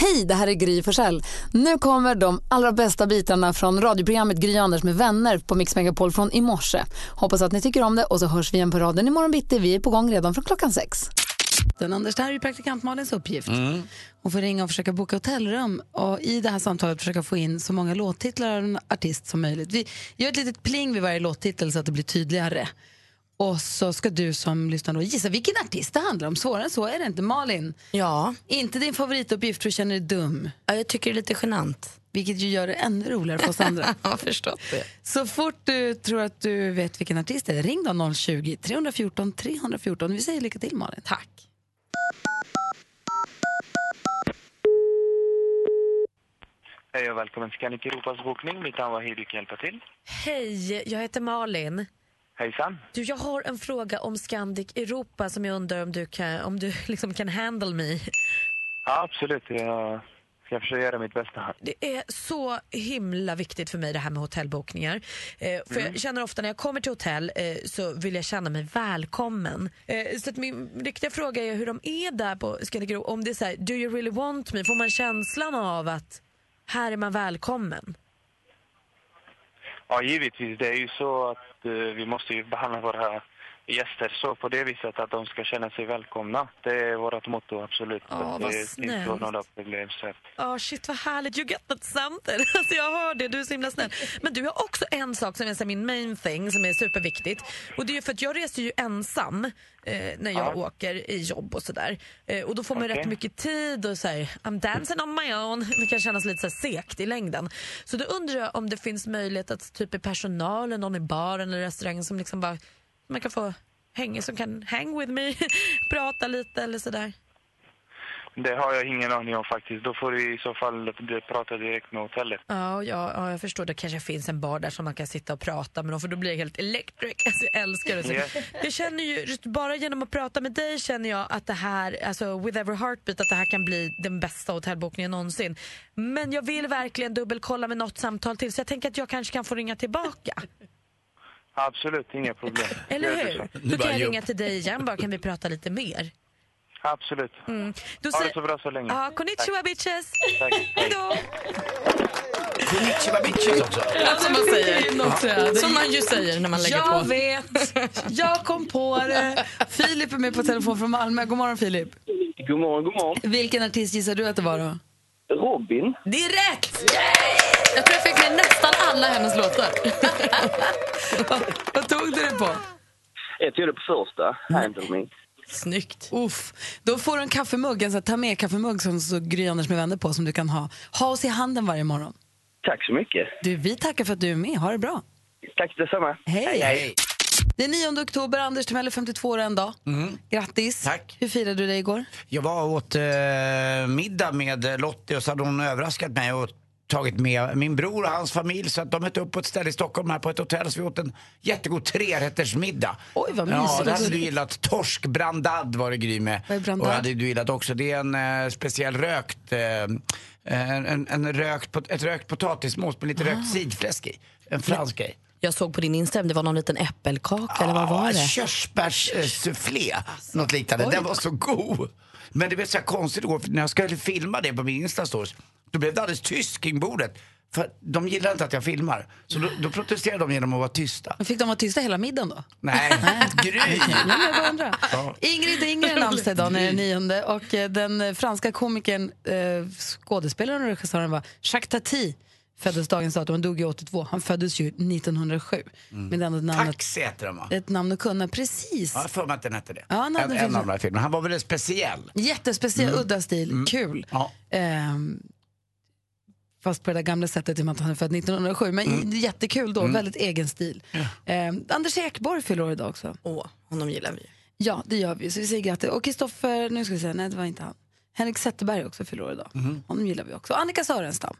Hej, det här är Gry Forssell. Nu kommer de allra bästa bitarna från radioprogrammet Gry Anders med vänner på Mix Megapol från i morse. Hoppas att ni tycker om det och så hörs vi igen på raden imorgon bitti. Vi är på gång redan från klockan sex. Den Anders, det här är ju praktikant Malins uppgift. Hon får ringa och försöka boka hotellrum och i det här samtalet försöka få in så många låttitlar av en artist som möjligt. Vi gör ett litet pling vid varje låttitel så att det blir tydligare. Och så ska du som lyssnar då gissa vilken artist det handlar om. Svårare än så är det inte. Malin, Ja, inte din favorituppgift för du känner dig dum. ja, jag tycker det är lite genant. Vilket ju gör det ännu roligare för oss andra. Jag har förstått det. Så fort du tror att du vet vilken artist det är, ring då 020-314 314. Vi säger lycka till Malin. Tack. Hej och välkommen till Scandic Europas bokning. Mitt namn var Hej, kan hjälpa till? Hej, jag heter Malin. Hejsan. Du, jag har en fråga om Scandic Europa som jag undrar om du kan, om du liksom kan handle me. Ja, absolut. Jag ska försöka göra mitt bästa. Det är så himla viktigt för mig det här med hotellbokningar. Eh, för Jag känner ofta när jag kommer till hotell eh, så vill jag känna mig välkommen. Eh, så min riktiga fråga är hur de är där på Scandic Europa. Om det är så här, do you really want me? Får man känslan av att här är man välkommen? Ja, givetvis. Det är ju så att eh, vi måste ju behandla våra gäster så på det viset att de ska känna sig välkomna. Det är vårt motto, absolut. Ja, att vad det är snällt. några problem. Så Ja, shit vad härligt. You get that something. Alltså, jag hör det, du är så himla snäll. Men du har också en sak som är min main thing som är superviktigt. Och det är för att jag reser ju ensam eh, när jag Ja. åker i jobb och sådär. Eh, och då får man Okej. rätt mycket tid och så här, I'm dancing on my own. Det kan kännas lite så här segt i längden. Så då undrar jag om det finns möjlighet att typ i personalen, någon i baren eller restaurangen som liksom bara, man kan få hänga, som kan hang with me, prata lite eller sådär. det har jag ingen aning om faktiskt. Då får du i så fall prata direkt med hotellet. Ja, ja, ja, jag förstår. Det kanske finns en bar där som man kan sitta och prata med dem för då blir jag helt electric. Alltså, jag älskar det. Så. Ja. Jag känner ju, just bara genom att prata med dig känner jag att det här, alltså with every heartbeat, att det här kan bli den bästa hotellbokningen någonsin. Men jag vill verkligen dubbelkolla med något samtal till så jag tänker att jag kanske kan få ringa tillbaka. Absolut, inga problem. Eller hur? Då kan jag ringa till dig igen bara, kan vi prata lite mer. Absolut. Då Ha det så bra så länge. Ja, konnichiwa bitches! Hej då! Konnichiwa bitches också. Som man säger. Som man ju säger när man lägger Jag på. vet, jag kom på det. Filip är med på telefon från Malmö. God morgon Filip. God morgon, god morgon. Vilken artist gissar du att det var då? Robin. Det är rätt! Jag tror jag fick med nästan alla hennes låtar. Vad tog du det på? Jag tog det på första, Handle Me. Snyggt. Uff. Då får du en kaffemugg, en sån ta med kaffemugg som så Gry Anders med vänner på som du kan ha. Ha oss i handen varje morgon. Tack så mycket. Du, vi tackar för att du är med. Ha det bra. Tack detsamma. Hej. Hej. Det är 9 oktober, Anders Timell är 52 år en dag. Grattis. Tack. Hur firade du dig igår? Jag var och åt eh, middag med Lottie och så hade hon överraskat mig och tagit med min bror och hans familj så att de mötte upp på ett ställe i Stockholm här på ett hotell så vi åt en jättegod trerättersmiddag. Oj, vad Ja, mysigt. det hade du gillat. Torsk brandad var det Gry med. Vad är brandad? Och hade du gillat också. Det är en eh, speciell rökt, eh, en, en, en rökt, ett rökt potatismos med lite Ah. rökt sidfläsk i. En fransk grej. Jag såg på din Instagram, det var någon liten äppelkaka eller vad var Ja, det? Körsbärssufflé, något liknande. Den var så god. Men det blev så konstigt igår, för när jag skulle filma det på min Instastories, då blev det alldeles tyst kring bordet. För de gillar inte att jag filmar. Så då, då protesterade de genom att vara tysta. Men Fick de vara tysta hela middagen då? Nej, Gry! Ja. Ingrid Inger är namnsdag idag, när det är nionde. Och eh, den franska komikern, eh, skådespelaren och regissören var Jacques Tati. Föddes dagens datum, han dog ju 82. Han föddes ju 1907. Men det är ändå ett namn, Taxi heter den va? ett namn att kunna. Precis. Ja, jag för mig att den hette det. Ja, han hade en, en av de här filmerna. Han var väldigt speciell. Jättespeciell, udda stil, kul. Ja. Ehm, fast på det där gamla sättet i och med att han är född 1907. Men jättekul då, väldigt egen stil. Ehm, Anders Ekborg fyller år idag också. Åh, honom gillar vi. Ja, det gör vi. Så vi säger grattis. Och Kristoffer, nu ska vi säga, nej det var inte han. Henrik Zetterberg också fyller år idag. Honom gillar vi också. Annika Sörenstam.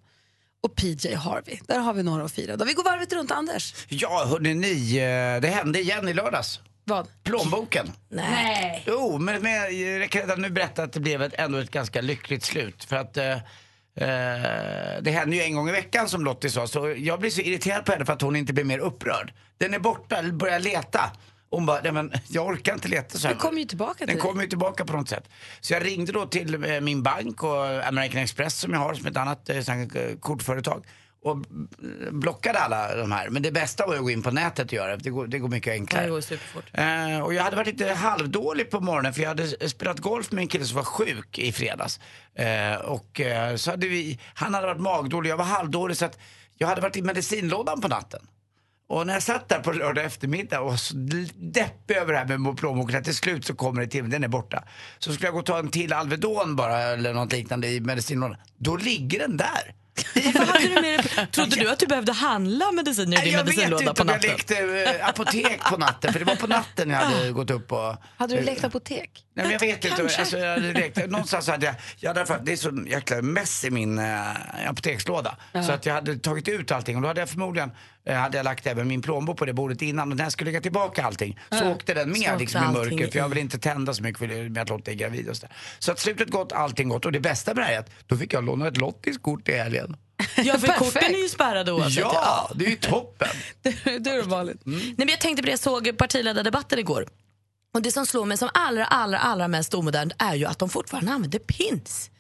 Och PJ Harvey. Där har vi några att fira. Då vi går varvet runt, Anders. Ja, hörni ni, eh, det hände igen i lördags. Vad? Plånboken. Nej. Jo, men, men jag kan redan nu berätta att det blev ett, ändå ett ganska lyckligt slut. För att eh, eh, det händer ju en gång i veckan som Lottie sa. Så jag blir så irriterad på henne för att hon inte blir mer upprörd. Den är borta, börjar leta. Hon bara, nej men jag orkar inte leta så här. Den kommer ju tillbaka till Den dig. kommer ju tillbaka på något sätt. Så jag ringde då till eh, min bank och American Express som jag har som ett annat eh, sånt här, eh, kortföretag. Och blockade alla de här. Men det bästa var ju att gå in på nätet och göra det. Det går, det går mycket enklare. Det går superfort. Eh, och jag hade varit lite halvdålig på morgonen för jag hade spelat golf med en kille som var sjuk i fredags. Eh, och eh, så hade vi, han hade varit magdålig, jag var halvdålig så att jag hade varit i medicinlådan på natten. Och när jag satt där på lördag eftermiddag och var så deppig över det här med plånboken att till slut så kommer det till mig, den är borta. Så skulle jag gå och ta en till Alvedon bara eller något liknande i medicinlådan. Då ligger den där. Du trodde du att du behövde handla mediciner i din jag vet medicinlåda inte på om jag natten? lekte eh, apotek på natten för det var på natten jag hade gått upp och... Hade du lekt apotek? Nej men jag vet inte. Alltså, jag hade lekt, någonstans hade jag, jag hade, det är så jäkla mess i min äh, apotekslåda. Så att jag hade tagit ut allting och då hade jag förmodligen eh, hade jag lagt även min plånbok på det bordet innan och när jag skulle lägga tillbaka allting så åkte den med liksom, i mörkret för jag vill inte tända så mycket för- med att Lotta är gravid och så där. Så att slutet gott, allting gott och det bästa med det här är att då fick jag låna ett Lottis kort i helgen. Ja, för korten är ju spärrade oavsett. Ja, det är ju toppen. du är vanligt. Nej, men jag tänkte på det, jag såg partiledardebatten igår. Och det som slår mig som allra, allra, allra mest omodernt är ju att de fortfarande använder pins.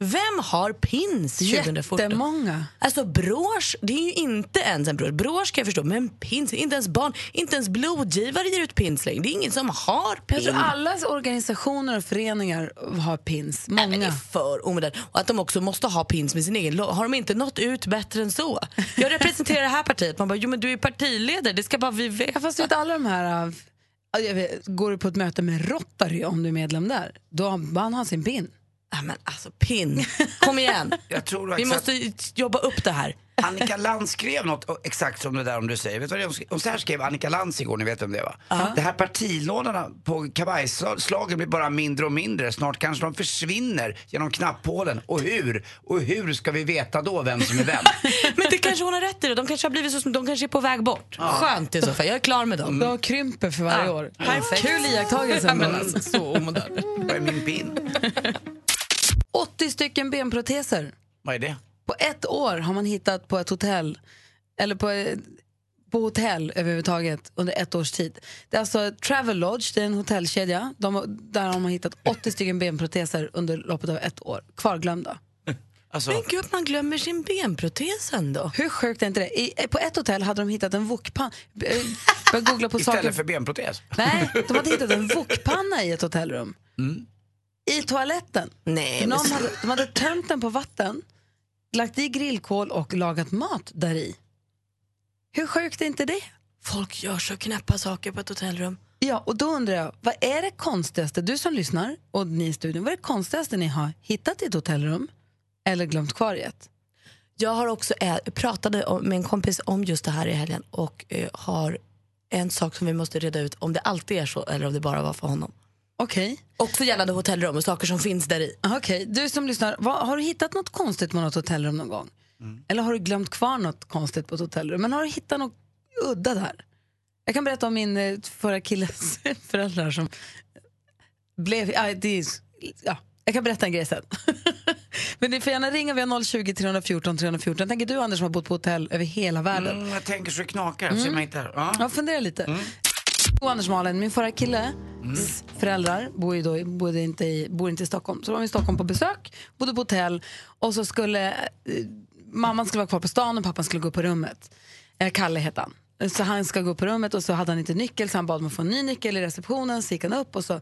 Vem har pins 2014? Jättemånga. Alltså brosch, det är ju inte ens en brosch. Brosch kan jag förstå, men pins, inte ens barn, inte ens blodgivare ger ut pins längre. Det är ingen som har Jag pins. tror alla organisationer och föreningar har pins. Nej, men det är Många. för omodernt. Och att de också måste ha pins med sin egen Har de inte nått ut bättre än så? Jag representerar det här partiet. Man bara, jo men du är partiledare, det ska bara vi veta. Ja, fast vet alla de här... äh, jag vet, går du på ett möte med Rotary om du är medlem där, då har har sin pin. Ja, men alltså pin, kom igen. Jag tror Vi måste jobba upp det här. Annika Lantz skrev något exakt som det där om du säger. Vet du vad det, hon så här skrev Annika Lantz igår, ni vet om det va? Det här partilådarna på kavajslagen blir bara mindre och mindre. Snart kanske de försvinner genom knapphålen. Och hur? Och hur ska vi veta då vem som är vem? Men det kanske hon har rätt i. då. De kanske har blivit så, de kanske är på väg bort. Skönt i så fall. Jag är klar med dem. De krymper för varje Ja. år. Perfekt. Kul iakttagelse. Men alltså, så omodernt. Vad är min pin? 80 stycken benproteser. Vad är det? På ett år har man hittat på ett hotell, eller på, eh, på hotell överhuvudtaget under ett års tid. Det är alltså Travel Lodge, det är en hotellkedja. De, där har man hittat 80 stycken benproteser under loppet av ett år. Kvarglömda. Alltså, Men gud, man glömmer sin benprotes ändå. Hur sjukt är inte det? I, eh, på ett hotell hade de hittat en wokpanna. Googla på saker. istället för benprotes? Nej, de hade hittat en wokpanna i ett hotellrum. I toaletten. Nej, Någon hade, de hade tömt den på vatten, lagt i grillkol och lagat mat där i. Hur sjukt är inte det? Folk gör så knäppa saker på ett hotellrum. Ja, och då undrar jag, vad är det konstigaste, du som lyssnar och ni i studion, vad är det konstigaste ni har hittat i ett hotellrum eller glömt kvar i ett? Jag har också äh, pratade med en kompis om just det här i helgen och eh, har en sak som vi måste reda ut om det alltid är så eller om det bara var för honom. Okej, Också gällande hotellrum och saker som finns där i. okej. du som lyssnar, vad, har du hittat något konstigt med något hotellrum någon gång? Eller har du glömt kvar något konstigt på ett hotellrum? Men har du hittat något udda där? Jag kan berätta om min eh, förra killes föräldrar som blev... Ja, det är, ja, jag kan berätta en grej sen. Men ni får gärna ringa, vi har 020 314 314. Tänker du Anders som har bott på hotell över hela världen? Mm, jag tänker så det knakar. Mm. Ser man inte här. Ja. Ja, fundera lite. Anders Malen, min förra kille föräldrar bor, ju då, bodde inte i, bor inte i Stockholm. Så de var i Stockholm på besök, bodde på hotell och så skulle eh, mamman skulle vara kvar på stan och pappan skulle gå upp på rummet. Eh, Kalle hette han. Så han ska gå på rummet och så hade han inte nyckel så han bad om att få en ny nyckel i receptionen. Så gick han upp och så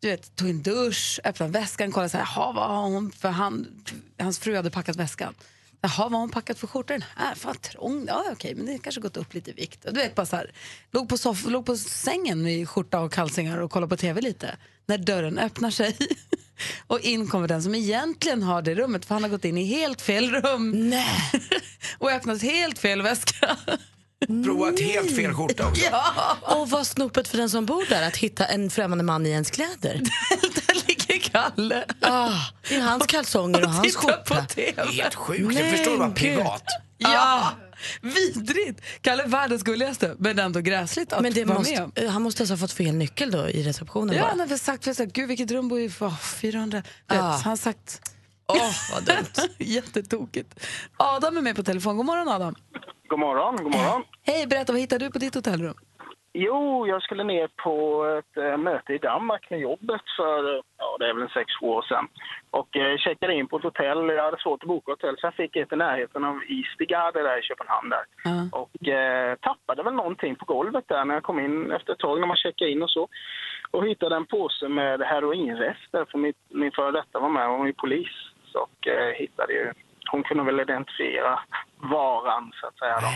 du vet, tog en dusch, öppnade väskan, kollade så här, "Jaha, vad har hon för han, hans fru hade packat väskan. Jaha, vad har hon packat för skjorta den här? Fan trång. Ja, okej, men det kanske gått upp lite i vikt. Och Du vet, bara så här, låg, på soff- låg på sängen med skjorta och kalsingar och kollade på tv lite. När dörren öppnar sig och in kommer den som egentligen har det rummet för han har gått in i helt fel rum. Nej. och öppnat helt fel väska. Provat helt fel skjorta också. Och vad snopet för den som bor där att hitta en främmande man i ens kläder. Kalle. Ah, I hans kalsonger och hans Titta på skjorta. tv. Helt sjukt. Nej, Jag förstår det gud. privat. Ja, Vidrigt! Kalle är världens gulligaste, men ändå gräsligt att Men det vara måste, med om. han måste alltså ha fått fel nyckel då i receptionen Ja, bara. han har väl sagt, för sagt gud vilket rum bor vi för? Oh, 400. Ah. Han har sagt... Åh, vad dumt. Jättetokigt. Adam är med på telefon. God morgon Adam. God morgon, god morgon. Hej, berätta vad hittar du på ditt hotellrum? Jo, jag skulle ner på ett äh, möte i Danmark med jobbet för, eh, ja det är väl en sex, år sedan. Och äh, checkade in på ett hotell, jag hade svårt att boka hotell, så jag fick ett i närheten av Istegade där i Köpenhamn där. Ja. Och äh, tappade väl någonting på golvet där när jag kom in efter ett tag när man checkade in och så. Och hittade en påse med heroinrester, för min, min före detta var med, hon är polis. Så, och äh, hittade ju, hon kunde väl identifiera varan så att säga då.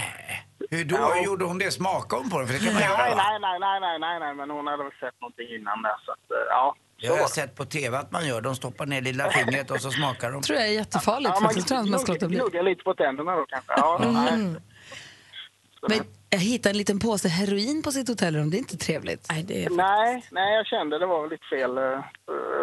Hur då? Ja. Gjorde hon det? Smakade hon på det? För det kan man Nej, göra nej, nej, nej, nej, nej, nej, men hon hade väl sett någonting innan där så att, eh, ja. Det har jag sett på TV att man gör. De stoppar ner lilla fingret och så smakar de. tror jag är jättefarligt Ja, faktiskt. Att man ska gnuggar lite på tänderna då kanske. Ja, nej. Men jag hittade en liten påse heroin på sitt hotellrum. Det är inte trevligt. Nej, det är... nej, nej, jag kände det var väl lite fel. eh,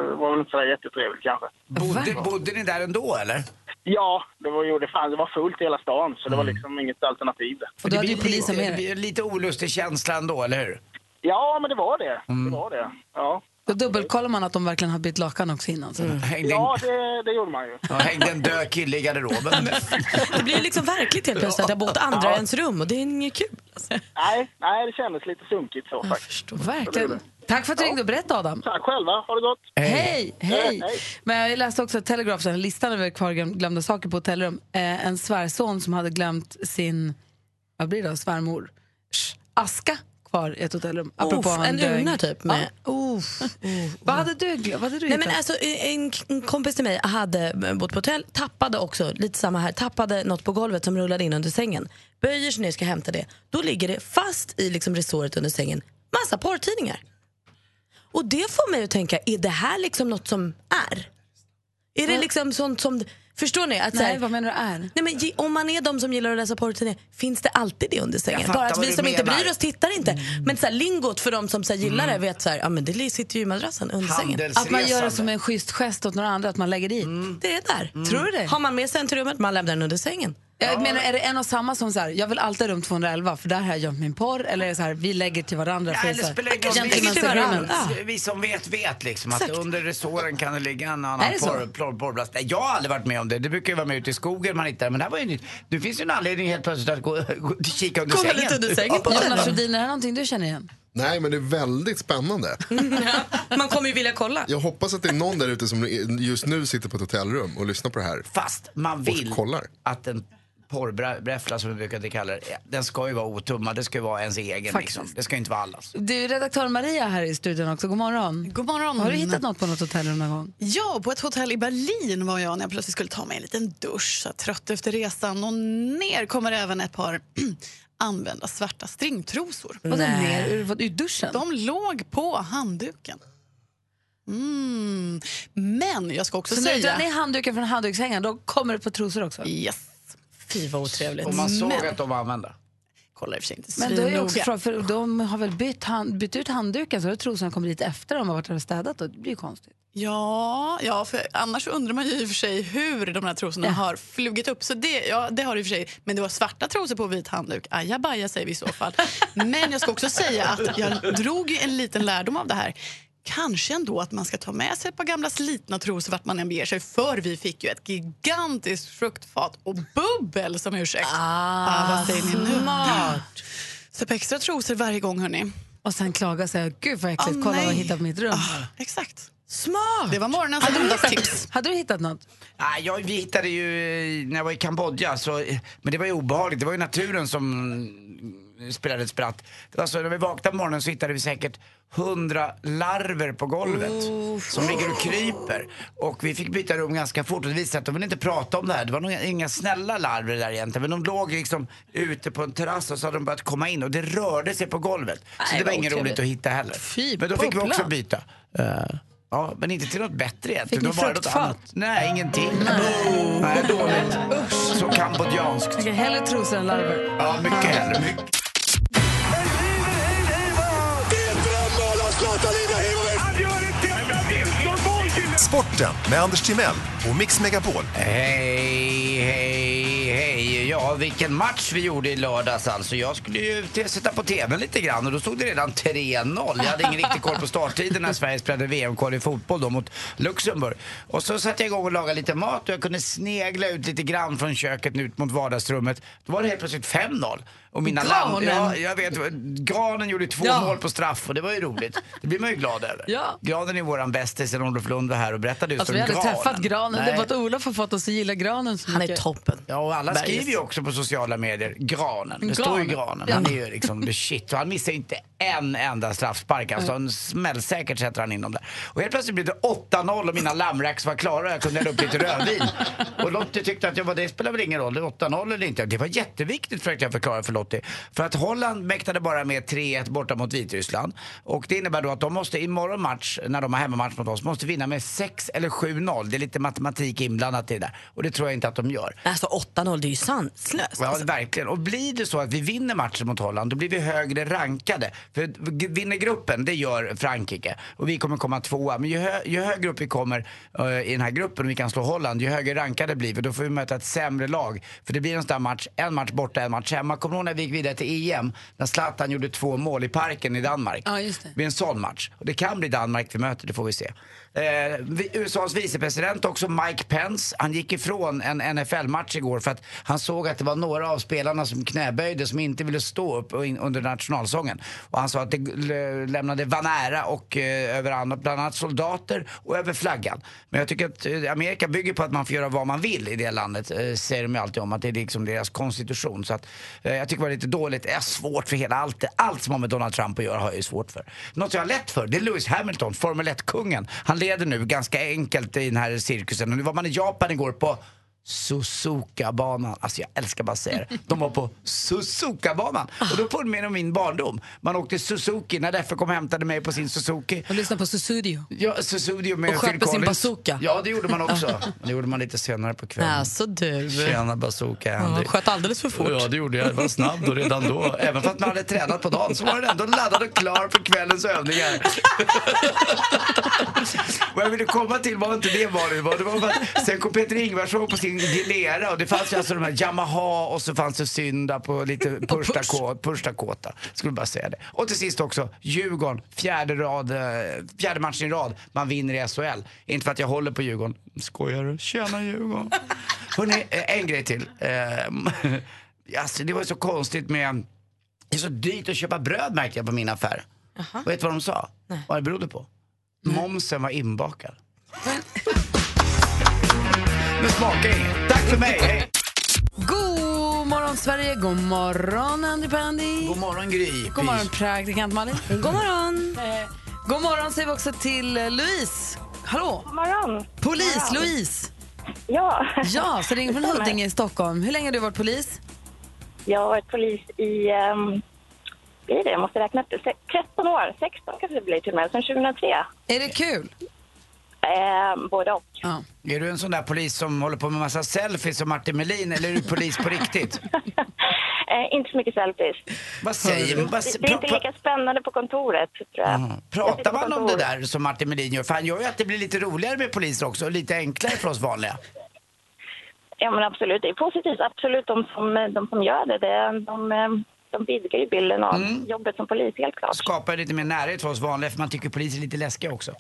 Det var väl inte så jättetrevligt kanske. Bodde, bodde ni där ändå eller? Ja, det var ju det, fanns, det var fullt i hela stan så det var liksom inget alternativ. Och då hade ju Det blir polisen lite, med det dig. blir lite olustig känsla ändå, eller hur? Ja, men det var det. Mm. Det var det. Ja, Då dubbelkollar man att de verkligen har bytt lakan också innan. Så. Hängde, ja det, det gjorde man ju. ja, hängde en död kille i garderoben. Det blir liksom verkligt helt plötsligt att jag bott andra i ens rum och det är inget kul. Alltså. Nej, nej, det kändes lite sunkigt så faktiskt. Verkligen. Tack för att du ringde och berättade Adam. Tack själva, ha det gott. Hej, hej. Hej. Men jag läste också Telegraph, en listan över kvarglömda saker på hotellrum. Eh, en svärson som hade glömt sin, vad blir det då, svärmor, aska kvar i ett hotellrum. Apropå Uff, en döing. urna typ med... Uff, uff. Vad hade du? Vad hade du Nej, men hittat? alltså, en, en kompis till mig hade bott på hotell, tappade också, lite samma här, tappade något på golvet som rullade in under sängen. Böjer sig ner ska hämta det. Då ligger det fast i liksom resoret under sängen, massa porrtidningar. Och det får mig att tänka, är det här liksom något som är? Är det liksom sånt som, förstår ni? Att så här- Nej, vad menar du är? Nej, men om man är de som gillar att läsa porrtidningar, finns det alltid det under sängen? Bara att vi som inte menar. bryr oss tittar inte. Men så här, lingot för de som så här, gillar det vet så här, ja men det sitter ju i madrassen under sängen. Att man gör det som en schysst gest åt några andra, att man lägger dit. Det är där. Tror du det? Har man med sig en till rummet, man lämnar den under sängen. Jag menar, är det en och samma som så här, jag vill alltid rum 211 för där har jag gömt min porr, eller är det så här, vi lägger till varandra Ja, för eller så här, spelar ingen roll. gentleman's till varandra. Ja. Vi som vet, vet liksom att Exakt. under resoren kan det ligga en annan porr, porr, porrblast. Nej, jag har aldrig varit med om det. Det brukar ju vara med ute i skogen man hittar. Men det här var ju nytt. Nu finns ju en anledning helt plötsligt att gå, gå kika under Kolla sängen. lite under sängen på Jonas Rhodin, är det någonting du känner igen? Nej, men det är väldigt spännande. Man kommer ju vilja kolla. Jag hoppas att det är någon där ute som just nu sitter på ett hotellrum och lyssnar på det här. Fast man vill att en porrbräffla som vi brukar kalla det, den ska ju vara otummad. Det ska ju vara ens egen Faktiskt. liksom. Det ska ju inte vara allas. Du, redaktör Maria här i studion också, god morgon. God morgon. Har du hittat något på något hotellrum någon gång? Ja, på ett hotell i Berlin var jag när jag plötsligt skulle ta mig en liten dusch. Så trött efter resan. Och ner kommer även ett par använda svarta stringtrosor. Vadå ner ur, vad- ur duschen? De låg på handduken. Mm. Men jag ska också så när du säga... drar ner handduken från handdukshängaren då kommer det på trosor också? Yes. Fy vad otrevligt. Och man såg Men- att de var använda. Kollar i och för sig inte Men då är också frågan, för de har väl bytt, hand, bytt ut handduken så har trosorna kommit dit efter de har varit och städat och det blir ju konstigt. Ja, ja, för annars undrar man ju i och för sig hur de här trosorna Ja. har flugit upp. Så det, ja, det har det i och för sig. Men det var svarta trosor på vit handduk. Ajabaja säger vi i så fall. Men jag ska också säga att jag drog en liten lärdom av det här. Kanske ändå att man ska ta med sig ett par gamla slitna trosor vart man än beger sig. För vi fick ju ett gigantiskt fruktfat och bubbel som ursäkt. Ah, vad säger ni nu? Så på extra trosor varje gång hörni. Och sen klaga och säga, gud vad äckligt, Åh, kolla vad jag nej. hittade på mitt rum. Ah, exakt. Smart! Det var morgonens tips. Hade du hittat något? Nej, jag, vi hittade ju när jag var i Kambodja, så, men det var ju obehagligt. Det var ju naturen som spelade ett spratt. Det var så, när vi vaknade på morgonen så hittade vi säkert hundra larver på golvet som ligger och kryper. Och vi fick byta rum ganska fort och det visade sig att de ville inte prata om det här. Det var nog inga snälla larver där egentligen. Men de låg liksom ute på en terrass och så hade de börjat komma in och det rörde sig på golvet. Så Nej, det var inget roligt att hitta heller. Fy, men då fick vi också byta. Eh, Ja, men inte till något bättre egentligen. Fick ni fruktfat? Nej, ingenting. Nej, dåligt. Så kambodjanskt. Okej, hellre trosor än larver. Ja, mycket hellre. Mycket. Sporten med Anders Timell och Mix Megapol. Hej, hej, hej. Ja, vilken match vi gjorde i lördags alltså. Jag skulle ju te- sätta på tvn lite grann och då stod det redan 3-0. Jag hade ingen riktig koll på starttiden när Sverige spelade VM-kval i fotboll då mot Luxemburg. Och så satte jag igång och lagade lite mat och jag kunde snegla ut lite grann från köket ut mot vardagsrummet. Då var det helt plötsligt 5-0. Och mina Granen. ja, jag vet, Granen gjorde två Ja. mål på straff och det var ju roligt. Det blir man ju glad över. Ja. Granen är våran bästis sen Olof Lund var här och berättade just Alltså, om vi hade granen. träffat granen. Det Nej. var att Olof har fått oss att gilla granen så Han är mycket. toppen. Ja, och alla Berges. skriver ju också på sociala medier granen. Det Granen. står ju granen. Ja. Han är ju liksom the shit. Och han missar inte en enda straffspark. Alltså, han smällsäkert sätter han in dem där. Och helt plötsligt blev det 8-0 och mina lammracks var klara och jag kunde hälla upp lite rödvin. Och Lottie tyckte att ja, vad det spelar väl ingen roll, det är 8-0 eller inte. Det var jätteviktigt försökte jag förklara för Lottie. För att Holland mäktade bara med 3-1 borta mot Vitryssland. Och det innebär då att de måste imorgon match, när de har hemmamatch mot oss, måste vinna med 6 eller 7-0. Det är lite matematik inblandat i det där. Och det tror jag inte att de gör. Alltså 8-0, det är ju sanslöst. Ja, Alltså. verkligen. Och blir det så att vi vinner matchen mot Holland, då blir vi högre rankade. För vinner gruppen, det gör Frankrike. Och vi kommer komma tvåa. Men ju, hö ju högre upp vi kommer eh, i den här gruppen och vi kan slå Holland, ju högre rankade blir vi. Då får vi möta ett sämre lag. För det blir en sån där match, en match borta, en match hemma. Kommer du ihåg när vi gick vidare till EM? När Zlatan gjorde två mål i parken i Danmark. Ja, just det. Det blir en sån match. Och det kan bli Danmark vi möter, det får vi se. Eh, USAs vicepresident också, Mike Pence, han gick ifrån en NFL-match igår för att han såg att det var några av spelarna som knäböjde som inte ville stå upp under nationalsången. Och han sa att det lämnade vanära och eh, över andra, bland annat soldater och över flaggan. Men jag tycker att eh, Amerika bygger på att man får göra vad man vill i det landet, eh, säger de ju alltid om, att det är liksom deras konstitution. Så att, eh, jag tycker det var lite dåligt, det är svårt för hela allt, allt som har med Donald Trump att göra har jag ju svårt för. Något jag har lätt för, det är Lewis Hamilton, Formel 1-kungen. Han leder nu ganska enkelt i den här cirkusen. Och nu var man i Japan igår på Suzuka-banan. Alltså jag älskar bara säga det. De var på Suzuka-banan. Och då påminner om min barndom. Man åkte Suzuki när Leffe kom och hämtade mig på sin Suzuki. Och lyssna på Susudio. Ja, Suzuki med Och sköt Phil sin Collins. bazooka. Ja, det gjorde man också. Det gjorde man lite senare på kvällen. Alltså du. Tjena bazooka Ja, Andy. sköt alldeles för fort. Ja, det gjorde jag. Jag var snabb då redan då. Även för att man hade tränat på dagen så var den ändå laddad och klar för kvällens övningar. Vad jag ville komma till var inte det Malin. Det var, det var för att sen kom Peter Ingvarsson på sin Gilera och det fanns ju alltså de här Yamaha och så fanns det Synda på lite Purstakåta. Skulle bara säga det. Och till sist också Djurgården, fjärde, rad, eh, fjärde matchen i rad. Man vinner i SHL. Inte för att jag håller på Djurgården. Skojar du? Tjena Djurgården. Hörrni, eh, en grej till. Eh, alltså, det var ju så konstigt med... Det är så dyrt att köpa bröd märkte jag på min affär. Vet du vad de sa? Vad det berodde på? Momsen var inbakad. Men smakar inget. Tack för mig, hej! God morgon Sverige, god morgon Andy Pandy. God morgon Gry. God morgon praktikant Malin. God morgon. Eh, god morgon säger vi också till eh, Louise. Hallå? God morgon. Polis God morgon. Louise. Ja. Ja, så ringer från Huddinge i Stockholm. Hur länge har du varit polis? Jag har varit polis i, um, blir det, jag måste räkna det, Se- 13 år, 16 kanske det blir till och med, sedan 2003. Är det kul? Eh, både och. Ja. Är du en sån där polis som håller på med massa selfies som Martin Melin eller är du polis på riktigt? Eh, inte så mycket selfies. Vad säger man? Vad Det, det är inte pra- lika spännande på kontoret, tror jag. Jag sitter Pratar på man om det kontor. där som Martin Melin gör? För han gör ju att det blir lite roligare med poliser också och lite enklare för oss vanliga. Ja, men absolut. Det är positivt. Absolut, de som, de som gör det, det de, eh, de vidgar ju bilden av Mm. jobbet som polis, helt klart. Skapar lite mer närhet för oss vanliga för man tycker poliser är lite läskiga också.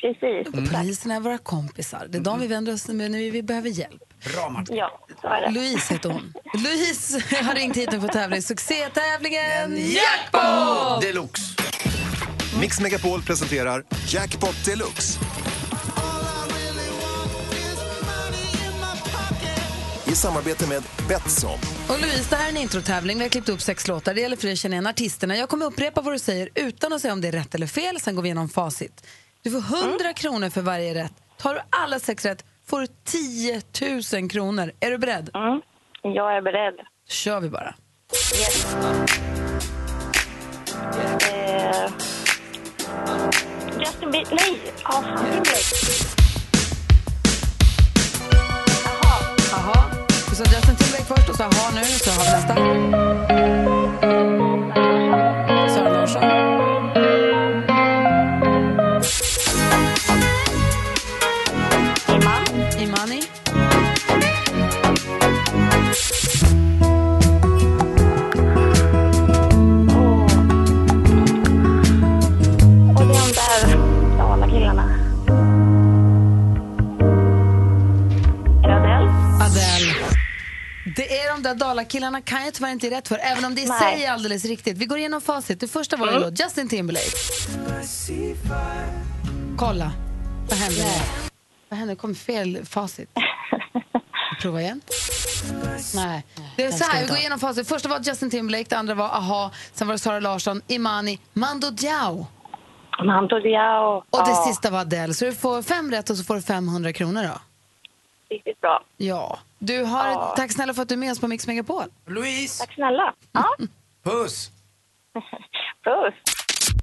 Precis. Poliserna är våra kompisar. Det är de vi vänder oss med när vi behöver hjälp. Bra Martin. Ja, så är det. Louise heter hon. Louise har ringt hit nu för tävling. Succétävlingen Jackpot! Deluxe. Mix Megapol presenterar Jackpot Deluxe. I samarbete med Betsson. Och Louise, det här är en introtävling. Vi har klippt upp sex låtar. Det gäller för dig att känna igen artisterna. Jag kommer upprepa vad du säger utan att säga om det är rätt eller fel. Sen går vi igenom facit. Du får 100 kronor för varje rätt. Tar du alla sex rätt får du 10 000 kronor. Är du beredd? Mm. Jag är beredd. kör vi bara. Yes. Eh, Justin Bieber... Nej! Fan, Timberlake. Jaha. Aha. Så Justin Timberlake först och så har nu. Så har vi nästa. Där Dalakillarna kan jag tyvärr inte ge rätt för, även om det i sig är alldeles riktigt. Vi går igenom facit. Det första var Mm. då Justin Timberlake. Kolla, vad hände? Vad hände? Det kom fel facit. Prova igen. Nej. Det är så här, vi går igenom facit. Första var Justin Timberlake, det andra var Aha, sen var det Sara Larsson, Imani, Mando Diao. Mando Diao. Och det Ja, sista var Adele. Så du får fem rätt och så får du 500 kronor då. Riktigt bra. Ja. Du har, Ja. Tack snälla för att du är med oss på Mix Megapol. Louise, Tack snälla. Ja, puss! puss.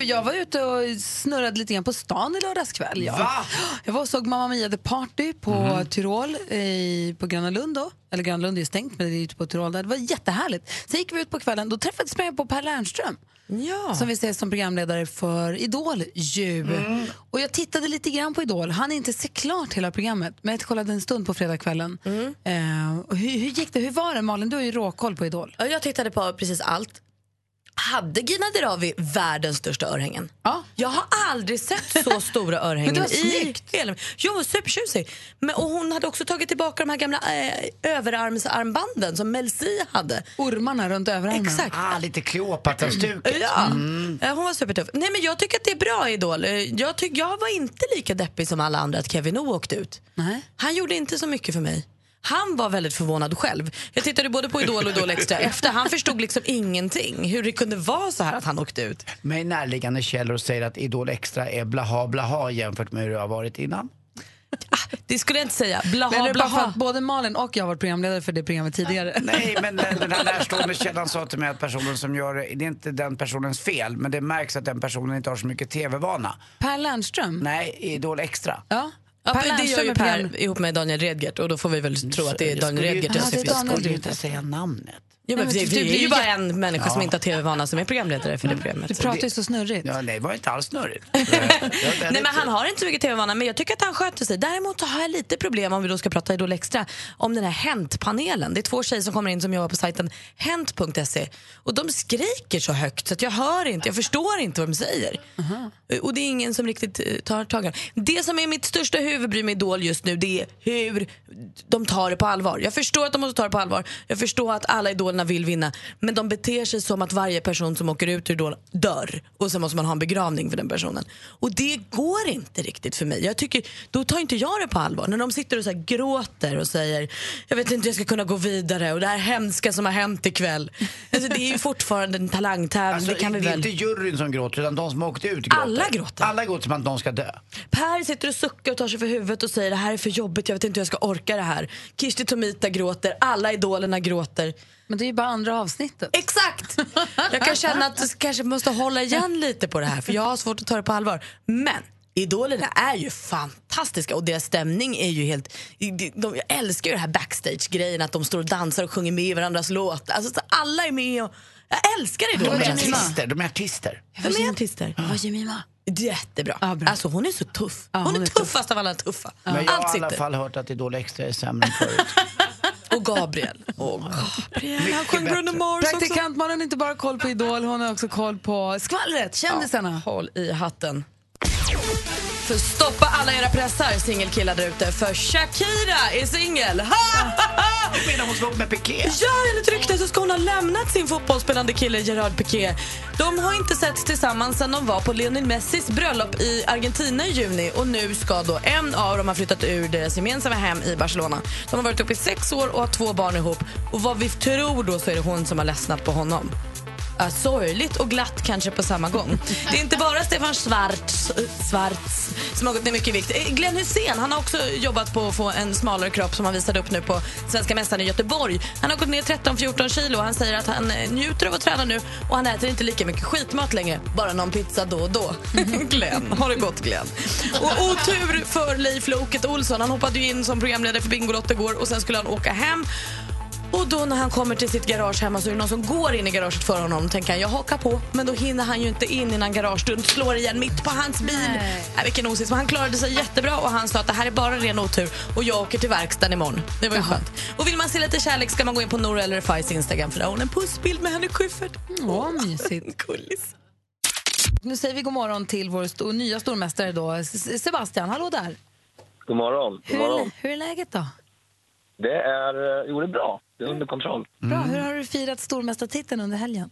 Jag var ute och snurrade lite grann på stan i lördags kväll. Ja. Va? Jag var och såg Mamma Mia The Party på Tyrol i, på Gröna Lund då. Eller Gröna Lund är ju stängt men det är ute på Tyrol där. Det var jättehärligt. Sen gick vi ut på kvällen, då träffades sprang jag på Per Lernström. Ja. Som vi ser som programledare för Idol ju. Mm. Och jag tittade lite grann på Idol. Han inte se klart hela programmet. Men jag kollade en stund på fredagskvällen. Mm. Eh, hur, hur gick det? Hur var det Malin? Du har ju råkoll på Idol. Ja, Jag tittade på precis allt. Hade Gina Dirawi världens största örhängen? Ja. Jag har aldrig sett så stora örhängen Men det var i snyggt. hela... Hon var supertjusig. Men, och hon hade också tagit tillbaka de här gamla eh, överarmsarmbanden som Mel C hade. Ormarna runt överarmen. Exakt. Ah, lite Kleopatra-stuket. Ja, Eh, hon var supertuff. Nej, men jag tycker att det är bra Idol. Eh, Jag, tyck, jag var inte lika deppig som alla andra att Kevin O åkte ut. Nej. Han gjorde inte så mycket för mig. Han var väldigt förvånad själv. Jag tittade både på Idol och Idol Extra efter. Han förstod liksom ingenting. Hur det kunde vara så här att han åkte ut. Med närliggande källor säger att Idol Extra är blaha blaha jämfört med hur det har varit innan. Det skulle jag inte säga. Men Blaha, för blaha. både Malin och jag har varit programledare för det programmet tidigare? Nej, men den den här närstående källan sa till mig att personen som gör det, det är inte den personens fel, men det märks att den personen inte har så mycket tv-vana. Per Lernström? Nej, Idol Extra. Ja. Ja, Per det gör ju Per program- ihop med Daniel Redgert och då får vi väl tro att det är Jag Daniel Redgert. Ja, jag skulle ju Redgert. inte säga namnet. Ja, men Nej, det, men det det är blir ju bara en människa som inte har tv-vana som är programledare för det programmet. Du pratar ju så snurrigt. Ja, nej, det var inte alls snurrigt. Nej, men han har inte så mycket tv-vana, men jag tycker att han sköter sig. Däremot så har jag lite problem, om vi då ska prata Idol Extra, om den här Hänt-panelen. Det är två tjejer som kommer in som jobbar på sajten Hent.se och de skriker så högt så att jag hör inte, jag förstår inte vad de säger. Och det är ingen som riktigt eh, tar tag i det. Som är mitt största huvudbry med Idol just nu, det är hur de tar det på allvar. Jag förstår att de måste ta det på allvar. Jag förstår att alla idolerna vill vinna. Men de beter sig som att varje person som åker ut ur Idol dör. Och sen måste man ha en begravning för den personen. Och det går inte riktigt för mig. Jag tycker, då tar inte jag det på allvar. När de sitter och så gråter och säger jag vet inte hur jag ska kunna gå vidare och det här hemska som har hänt ikväll. Alltså, det är ju fortfarande en talangtävling. Alltså, det kan vi det är väl... inte juryn som gråter, utan de som har åkt ut gråter. Alla gråter. Alla gråter som att någon ska dö. Per sitter och suckar och tar sig för huvudet och säger det här är för jobbigt, jag vet inte hur jag ska orka det här. Kirsti Tomita gråter, alla idolerna gråter. Men det är ju bara andra avsnittet. Exakt! Jag kan känna att du kanske måste hålla igen lite på det här för jag har svårt att ta det på allvar. Men Idolerna är ju fantastiska och deras stämning är ju helt... de- De, jag älskar ju det här backstage-grejen att de står och dansar och sjunger med i varandras låtar. Alltså, så alla är med och... Jag älskar De Idolerna. är artister. De är artister. De är artister. Vad Jemima? Jättebra. Alltså hon är så tuff. Ja, hon, hon är är tuff. tuffast av alla tuffa. Men jag har Allt i alla fall hört att Idol Extra är sämre än förut. Och Gabriel. Och Gabriel. Bruno. Mars. Praktikant Malin har inte bara koll på Idol, hon har också koll på skvallret, kändisarna. Håll i hatten. För stoppa alla era pressar, singelkillar där ute. För Shakira är singel. Ha! Du menar hon slog med Piqué? Ja, enligt ryktet så ska hon ha lämnat sin fotbollsspelande kille Gerard Piqué. De har inte setts tillsammans sedan de var på Lionel Messis bröllop i Argentina i juni och nu ska då en av dem ha flyttat ur deras gemensamma hem i Barcelona. De har varit ihop i sex år och har två barn ihop och vad vi tror då så är det hon som har ledsnat på honom. Ja, sorgligt och glatt kanske på samma gång. Det är inte bara Stefan Schwarz, Schwarz som har gått ner mycket i vikt. Eh, Glenn Hussein han har också jobbat på att få en smalare kropp som han visade upp nu på Svenska mässan i Göteborg. Han har gått ner 13-14 kilo. Han säger att han eh, njuter av att träna nu och han äter inte lika mycket skitmat längre. Bara någon pizza då och då. Glenn, har det gott Glenn. Och otur för Leif Loket Olsson. Han hoppade ju in som programledare för Bingolotto igår och sen skulle han åka hem. Och då när han kommer till sitt garage hemma så är det någon som går in i garaget för honom. tänker han, jag hakar på. Men då hinner han ju inte in innan garagedörren slår igen mitt på hans bil. Nej. vilken osis. Men han klarade sig jättebra och han sa att det här är bara ren otur och jag åker till verkstaden imorgon. Det var ju skönt. Och vill man se lite kärlek ska man gå in på Nora eller Fais Instagram för där har hon en pussbild med Henrik Schyffert. Åh, mysigt. Gullis. Nu säger vi god morgon till vår sto- nya stormästare då, S- Sebastian. Hallå där. God morgon. God Hur, morgon. är, hur är läget då? Det är, eh, jo, det är bra. Det är under kontroll. Bra, hur har du firat stormästartiteln under helgen?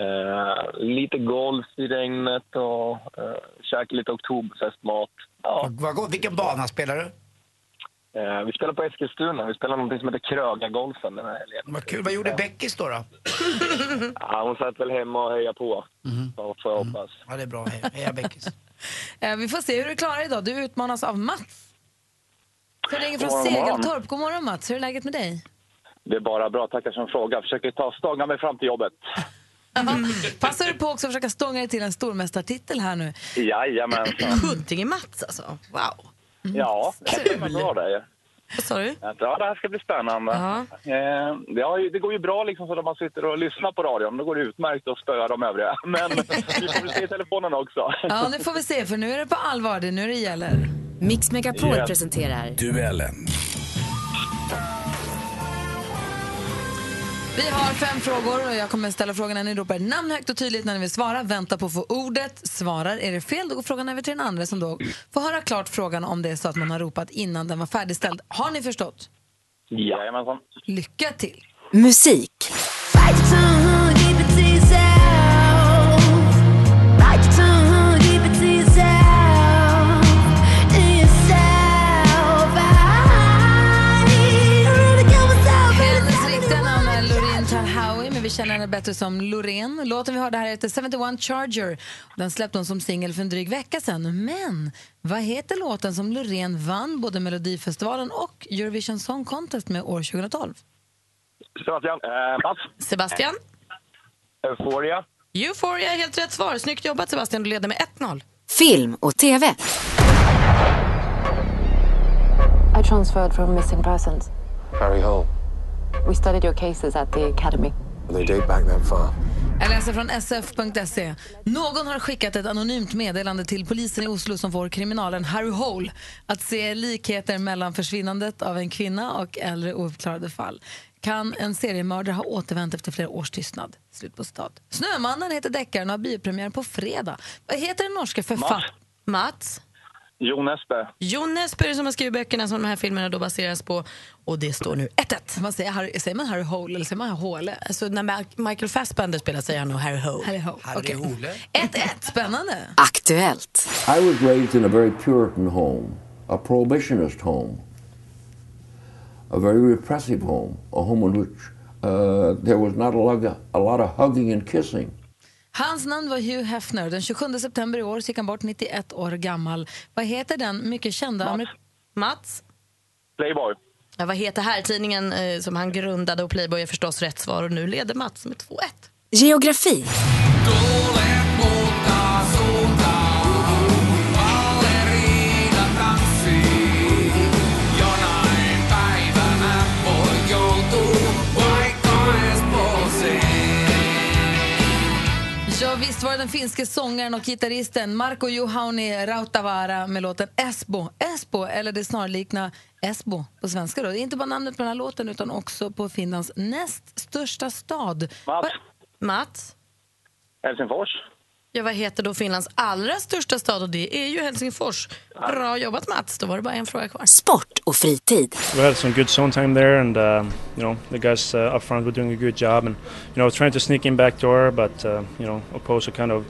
Eh, lite golf i regnet och uh, käka lite oktoberfestmat. Ja. Vad gott. Vilken bana spelar du? Eh, vi spelar på Eskilstuna. Vi spelar något som heter Krögargolfen den här helgen. Vad kul. Vad gjorde Beckis då? då? Ja, hon satt väl hemma och hejade på. Så får jag hoppas. Ja, det är bra. He- Heja Beckis. Eh, vi får se hur du klarar idag. Du utmanas av Mats. Så ringer från. Segeltorp. God morgon Mats, hur är läget med dig? Det är bara bra. Tackar som fråga. Försöker ta stånga mig fram till jobbet. Passar du på också att försöka stånga dig till en stormästartitel här nu? Jajamensan. Huddinge-Mats alltså. Wow. Ja, det stämmer bra det. Vad sa du? Ja, det här ska bli spännande. Ja. Eh, det, ju, det går ju bra liksom så när man sitter och lyssnar på radion. Då går det utmärkt att spöa de övriga. Men vi får väl se i telefonen också. Ja, nu får vi se, för nu är det på allvar. Det är nu det gäller. Mix Megapol Yes. presenterar Duellen. Vi har fem frågor och jag kommer ställa frågorna. Ni ropar namn högt och tydligt när ni vill svara. Vänta på att få ordet. Svarar. Är det fel, då går frågan över till den andra som då får höra klart frågan om det är så att man har ropat innan den var färdigställd. Har ni förstått? Jajamensan. Lycka till! musik. Vi känner henne bättre som Loreen. Låten vi hörde här heter 71 Charger. Den släppte hon som singel för en dryg vecka sedan. Men vad heter låten som Loreen vann både Melodifestivalen och Eurovision Song Contest med år 2012? Sebastian. Eh, Mats. Sebastian? Euphoria. Euphoria är helt rätt svar. Snyggt jobbat Sebastian, du leder med 1-0. Film och TV. I transferred from missing persons. Harry Hole. We studied your cases at the academy. They date back that far. Jag läser från sf.se. Någon har skickat ett anonymt meddelande till polisen i Oslo som får kriminalen Harry Hole att se likheter mellan försvinnandet av en kvinna och äldre ouppklarade fall. Kan en seriemördare ha återvänt efter flera års tystnad? Slut på stad. Snömannen heter deckaren och har biopremiär på fredag. Vad heter den norska författaren? Mats? Jo Nesbø. Jon Nesbø som har skrivit böckerna som de här filmerna då baseras på. Och det står nu 1-1. Man säger, Harry, säger man Harry Hole eller säger man Håle? Alltså när Ma- Michael Fassbender spelar säger han nog Harry Hole. Harry Hole. Harry Hole. 1-1, spännande. Aktuellt. I was raised in a very Puritan home, a prohibitionist home, a very repressive home, a home in which uh, there was not a lot, a lot of hugging and kissing. Hans namn var Hugh Hefner. Den 27 september i år så gick han bort 91 år gammal. Vad heter den mycket kända... Mats. amerik- Mats? Playboy. Ja, vad heter här tidningen eh, som han grundade och Playboy är förstås rätt svar och nu leder Mats med 2-1. Geografi. Ja, visst var det den finske sångaren och gitarristen Marko Juhauni Rautavaara med låten Esbo. Esbo, eller det snarlikna Esbo på svenska. Då. Det är inte bara namnet på den här låten utan också på Finlands näst största stad. Mats. Mats? Helsingfors. Ja, vad heter då Finlands allra största stad och det är ju Helsingfors. Bra jobbat Mats, då var det bara en fråga kvar. Sport och fritid. We had some good zone time there, and uh, you know the guys uh, up front were doing a good job, and you know trying to sneak in backdoor, but uh, you know opposed kind of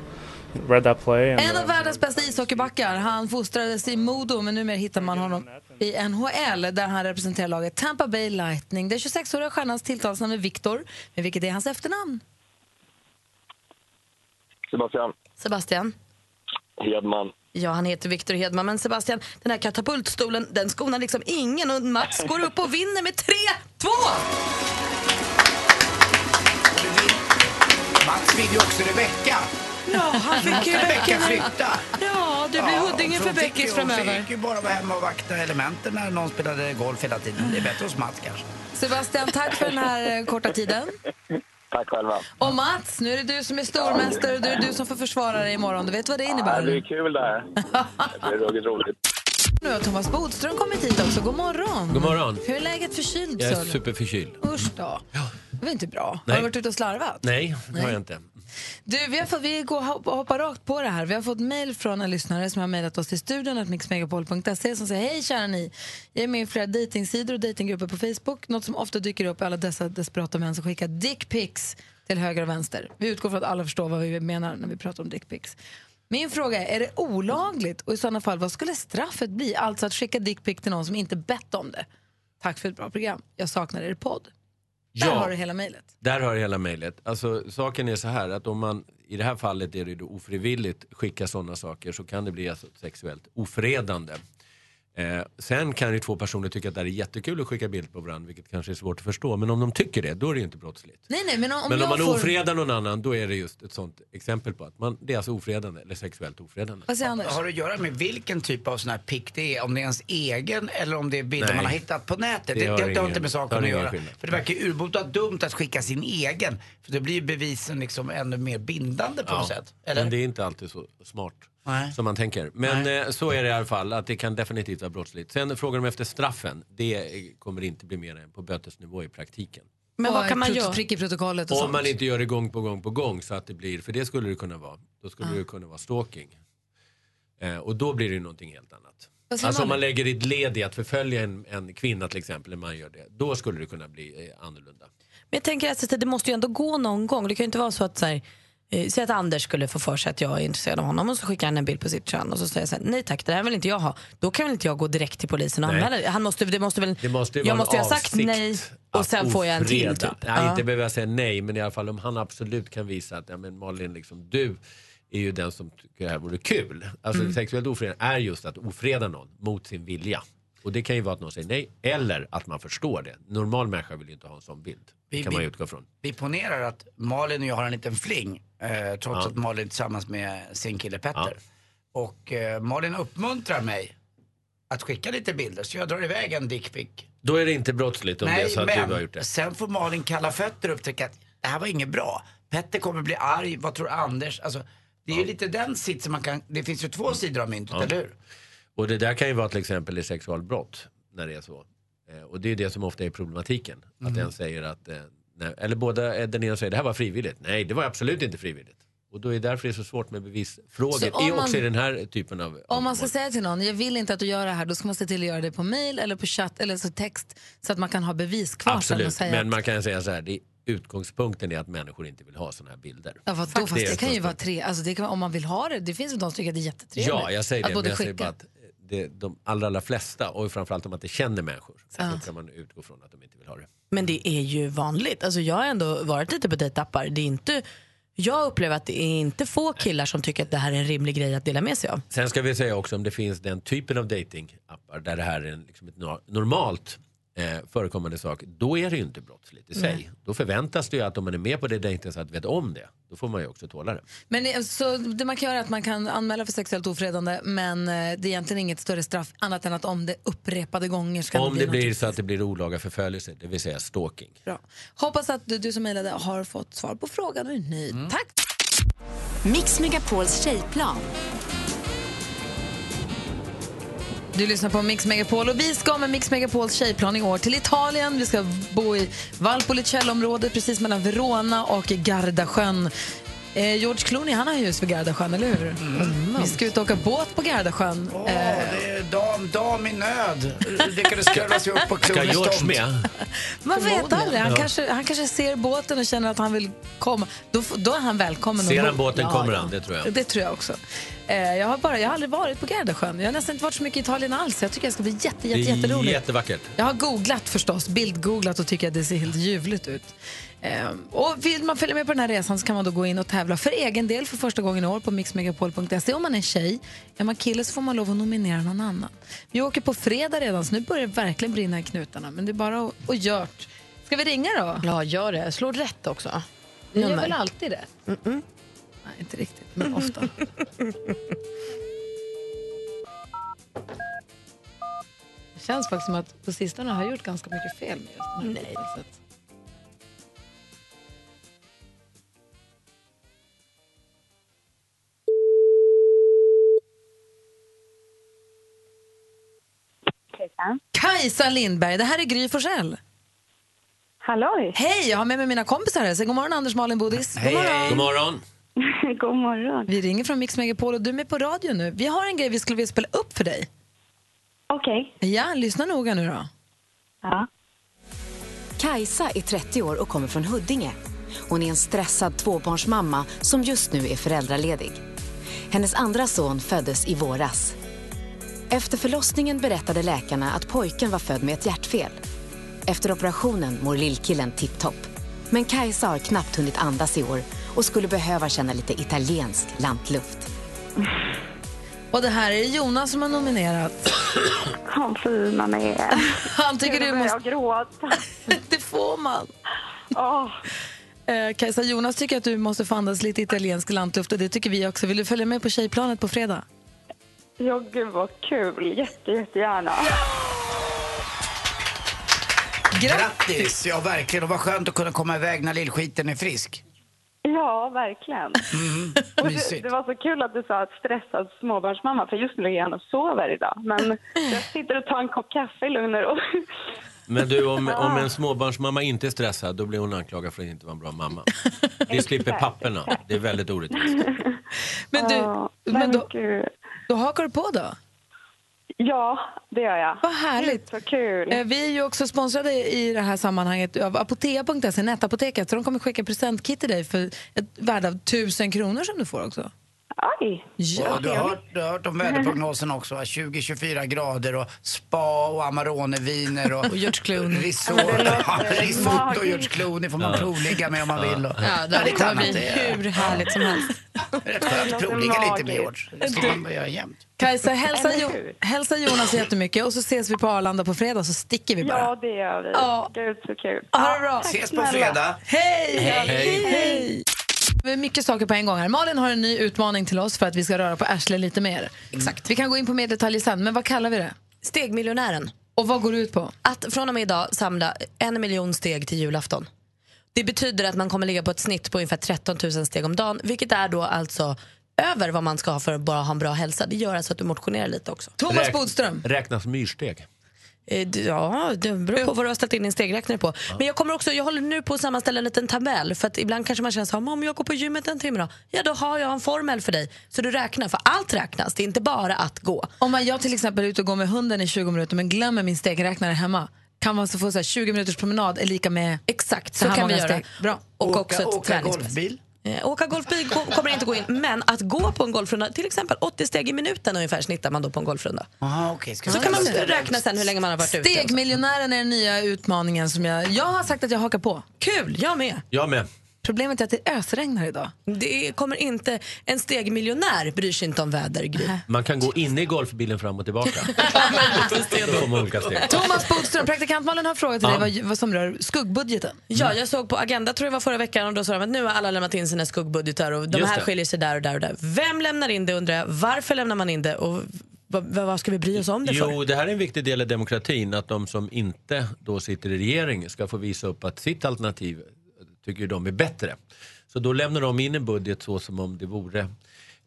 read that play. And, En uh, av världens bästa ishockeybackar. Han fostrades i Modo, men numera hittar man honom i NHL där han representerar laget Tampa Bay Lightning. Den 26-åriga stjärnans tilltalsnamn är Viktor, men vilket är hans efternamn? Sebastian. Sebastian? Hedman. Ja, han heter Viktor Hedman. Men Sebastian, den här katapultstolen, den skonar liksom ingen och Mats går upp och vinner med 3-2! Mats vill ju också Rebecka. Ja, han fick ju Rebecka flytta. Ja, du blir Huddinge så för Beckis framöver. Hon fick ju bara vara hemma och vakta elementen när någon spelade golf hela tiden. Det är bättre hos Mats kanske. Sebastian, tack för den här eh, korta tiden. Tack själva. Och Mats, nu är det du som är stormästare och det är du som får försvara dig imorgon. Du vet vad det Ja, det blir innebär? kul det här. Det blir ruggigt roligt. Nu har Thomas Bodström kommit hit också. God morgon. God morgon. Hur är läget förkyld? Jag är superförkyld. Usch då. Det var inte bra. Har Nej. du varit ute och slarvat? Nej, det har jag inte. Du, vi, har fått, vi går, hoppa- hoppar rakt på det här. Vi har fått mejl från en lyssnare som har mejlat oss till studion att mixmegapol.se som säger Hej kära ni, jag är med i flera dejtingsidor och dejtinggrupper på Facebook. Något som ofta dyker upp är alla dessa desperata män som skickar dickpics till höger och vänster. Vi utgår från att alla förstår vad vi menar när vi pratar om dickpics. Min fråga är, är det olagligt och i sådana fall vad skulle straffet bli? Alltså att skicka dickpic till någon som inte bett om det. Tack för ett bra program. Jag saknar er podd. Där Ja. har du hela mejlet. Där har du hela mejlet. Alltså, saken är så här att om man, i det här fallet är det då ofrivilligt skickar sådana saker så kan det bli alltså sexuellt ofredande. Eh, sen kan ju två personer tycka att det är jättekul att skicka bild på varandra, vilket kanske är svårt att förstå. Men om de tycker det, då är det ju inte brottsligt. Nej, nej, men om, men om man får... ofredar någon annan, då är det just ett sånt exempel på att man, det är alltså ofredande eller sexuellt ofredande. Vad säger Anders? Har det att göra med vilken typ av sån här pick det är? Om det är ens egen eller om det är bilder Nej. man har hittat på nätet? Det Det, det, har det, har ingen- inte med det har saken att göra. skillnad. För det verkar ju urbota dumt att skicka sin egen. För det blir ju bevisen liksom ännu mer bindande på något sätt. Eller? Men det är inte alltid så smart Nej. som man tänker. Men eh, så är det i alla fall, att det kan definitivt vara brottsligt. Sen frågar de efter straffen. Det eh, kommer inte bli mer än på bötesnivå i praktiken. Men vad kan man göra? Prick i protokollet och Om sånt. man inte gör det gång på gång på gång så att det blir, för det skulle det kunna vara. Då skulle Ah. det kunna vara stalking. Eh, och då blir det ju någonting helt annat. Alltså om man? lägger ett led i att förfölja en, en kvinna till exempel, när man gör det. Då skulle det kunna bli eh, annorlunda. Men jag tänker att det måste ju ändå gå någon gång. Det kan ju inte vara så att så här, Säg att Anders skulle få för sig att jag är intresserad av honom och så skickar han en bild på sitt kön och så säger jag så här, nej tack det här vill inte jag ha. Då kan väl inte jag gå direkt till polisen och Nej. anmäla det? Han måste, det måste väl, Det måste jag måste ju ha sagt nej och sen får jag en till. ofreda. Typ. Nej, Ja. inte behöver jag säga nej, men i alla fall om han absolut kan visa att ja, men Malin, liksom, du är ju den som tycker det här vore kul. Alltså Mm. sexuellt ofredande är just att ofreda någon mot sin vilja. Och det kan ju vara att någon säger nej, eller att man förstår det. Normal människa vill ju inte ha en sån bild. Vi- kan man utgå från. Vi ponerar att Malin och jag har en liten fling. Eh, trots Ja. att Malin är tillsammans med sin kille Petter. Och eh, Malin uppmuntrar mig att skicka lite bilder. Så jag drar iväg en dickpic. Då är det inte brottsligt om det är så att du har gjort det. sen får Malin kalla fötter och upptäcka att det här var inget bra. Petter kommer bli arg, vad tror Anders? Alltså, det är ju lite den sitsen man kan, det finns ju två sidor av myntet, Ja. eller hur? Och det där kan ju vara till exempel i sexualbrott, när det är så. Eh, och det är det som ofta är problematiken. Att Mm. den säger att, eh, nej, eller båda, eh, den ena säger det här var frivilligt. Nej, det var absolut inte frivilligt. Och då är det därför det är så svårt med bevisfrågor. Så om I också man- i den här typen av... Om man ska säga till någon, jag vill inte att du gör det här, då ska man se till att göra det på mail eller på chatt eller så text så att man kan ha bevis kvar sen och Absolut, säga men att, man kan säga så här, det, utgångspunkten är att människor inte vill ha sådana här bilder. ja, vad då, fast Det det kan ju vara tre, alltså det kan, om man vill ha det, det finns de som tycker att det är jättetrevligt. Ja, jag säger att det. både Men jag säger skicka. bara att det, de allra, allra flesta, och framförallt om man inte känner människor, så Ja. kan man utgå från att de inte vill ha det. Men det är ju vanligt. Alltså jag har ändå varit lite på dejtappar. Det är inte, jag upplever att det är inte få killar som tycker att det här är en rimlig grej att dela med sig av. Sen ska vi säga också om det finns den typen av datingappar där det här är en, liksom ett no- normalt eh, förekommande sak, då är det ju inte brottsligt i sig. Nej. Då förväntas det ju att om man är med på det dejten så att vet om det, då får man ju också tåla det. Men det- så det man kan göra är att man kan anmäla för sexuellt ofredande men eh, det är egentligen inget större straff annat än att om det upprepade gånger ska om bli det något blir så att det blir olaga förföljelse, det vill säga stalking. Bra. Hoppas att du, du som mejlade har fått svar på frågan och är nöjd. Mm. Tack! Mix Megapols tjejplan. Du lyssnar på Mix Megapol och vi ska med Mix Megapols tjejplan i år till Italien. Vi ska bo i Valpolicella-området precis mellan Verona och Gardasjön. Eh, George Clooney han har hus vid Gardasjön, eller hur? Vi ska ut och åka båt på Gardasjön. Åh, Eh, det är dam, dam i nöd. Lyckades skrälla sig upp på Ska Clooney George stånd. med? man vet aldrig. Han, Ja. kanske, han kanske ser båten och känner att han vill komma. Då, då är han välkommen. Ser han båten kommer han, det tror jag. Det tror jag också. Eh, jag, har bara, jag har aldrig varit på Gardasjön. Jag har nästan inte varit så mycket i Italien alls. Jag tycker det ska bli jätte, jätte, Det är jätteroligt. jättevackert. Jag har googlat förstås, bildgooglat och tycker att det ser helt ljuvligt ut. Ehm, och vill man följa med på den här resan så kan man då gå in och tävla för egen del för första gången i år på mixmegapol.se. Om man är tjej, är man kille så får man lov att nominera någon annan. Vi åker på fredag redan så nu börjar det verkligen brinna i knutarna. Men det är bara att, att gjort. Ska vi ringa då? Ja, gör det. Slå rätt också. Vi gör Nummer. väl alltid det? Nej, inte riktigt, men ofta. Det känns faktiskt som att på sistone har jag gjort ganska mycket fel med just den här Nej. biten, Kajsa Lindberg, det här är Gry Forssell. Halloj! Hej, jag har med mig mina kompisar här. Säg god morgon Anders, Malin, Bodis. God morgon. God morgon. God morgon. Vi ringer från Mix Megapol och du är med på radio nu. Vi har en grej vi skulle vilja spela upp för dig. Okej. Ja, lyssna noga nu då. Ja. Kajsa är 30 år och kommer från Huddinge. Hon är en stressad tvåbarnsmamma som just nu är föräldraledig. Hennes andra son föddes i våras. Efter förlossningen berättade läkarna att pojken var född med ett hjärtfel. Efter operationen mår lillkillen tipptopp. Men Kajsa har knappt hunnit andas i år och skulle behöva känna lite italiensk lantluft. Och det här är Jonas som har nominerat. Han fin han är. Han tycker du Jag måste... gråta. det får man. Åh. Eh, Kajsa, Jonas tycker att du måste få andas lite italiensk lantluft och det tycker vi också. Vill du följa med på tjejplanet på fredag? Ja, gud vad kul. Jätte, jättegärna. Grattis! Ja, verkligen. Och vad skönt att kunna komma iväg när lillskiten är frisk. Ja, verkligen. Mm, Och det, det var så kul att du sa att stressad småbarnsmamma, för just nu ligger han och sover idag. Men jag sitter och tar en kopp kaffe i lugn och ro. Men du, om, om en småbarnsmamma inte är stressad, då blir hon anklagad för att inte vara en bra mamma. Det slipper papperna. Det är väldigt orättvist. Men du, men då, då hakar du på då? Ja, det gör jag. Vad härligt. Så kul. Eh, Vi är ju också sponsrade i det här sammanhanget av Apotea.se, nätapoteket. Så de kommer skicka presentkit till dig för ett värde av tusen kronor som du får också. Oj! Ja. Och du, har hört, du har hört om väderprognosen också, va? 20-24 grader och spa och Amarone-viner och, Och George Clooney. risotto, Ja, det och. George Clooney får man Ja. provligga med om man vill. Och, Ja, det lite kommer bli hur härligt som helst. Rätt skönt att provligga lite med George. Det ska man göra jämt. Kajsa, hälsa, jo, hälsa Jonas jättemycket och så ses vi på Arlanda på fredag så sticker vi bara. Ja, det gör vi. Ja. Gud, så kul. Ha det bra. Ses på fredag. Hej! Hej. Hej! Vi har mycket saker på en gång här. Malin har en ny utmaning till oss för att vi ska röra på Ashley lite mer. Exakt. Vi kan gå in på mer detaljer sen, men vad kallar vi det? Stegmiljonären. Och vad går det ut på? Att från och med idag samla en miljon steg till julafton. Det betyder att man kommer ligga på ett snitt på ungefär 13 000 steg om dagen, vilket är då alltså över vad man ska ha för att bara ha en bra hälsa. Det gör alltså att du motionerar lite också. Thomas Räk- Bodström. Räknas myrsteg? Eh, Ja, det beror på vad du har ställt in din stegräknare på. Men jag kommer också, jag håller nu på att sammanställa en liten tabell för att ibland kanske man känner så här, "Men om jag går på gymmet en timme då? Ja, då har jag en formel för dig. Så du räknar, för allt räknas, det är inte bara att gå. Om man, jag till exempel är ute och går med hunden i 20 minuter men glömmer min stegräknare hemma, kan man så få så här 20 minuters promenad är lika med Exakt, så så kan vi göra. steg. Bra. Och Åka- också ett åka golfbil? Eh, åka golfbil kommer inte gå in, men att gå på en golfrunda, till exempel 80 steg i minuten ungefär snittar man då på en golfrunda. Aha, okay. Ska Så vi kan man räkna sen hur länge man har varit ute. Stegmiljonären är den nya utmaningen som jag, jag har sagt att jag hakar på. Kul, jag med. Jag med. Problemet är att det ösregnar idag. Det kommer inte, en stegmiljonär bryr sig inte om väder. Man kan gå in i golfbilen fram och tillbaka. Thomas Bodström, praktikantmalen har frågat till Ja. dig vad, vad som rör skuggbudgeten. Ja, jag såg på Agenda, tror jag var förra veckan, och då sa de att nu har alla lämnat in sina skuggbudgetar och de Just här det. skiljer sig där och där och där. Vem lämnar in det undrar jag, varför lämnar man in det och vad, ska vi bry oss om det för? Jo, det här är en viktig del i demokratin, att de som inte då sitter i regering ska få visa upp att sitt alternativ tycker de är bättre. Så då lämnar de in en budget så som om det vore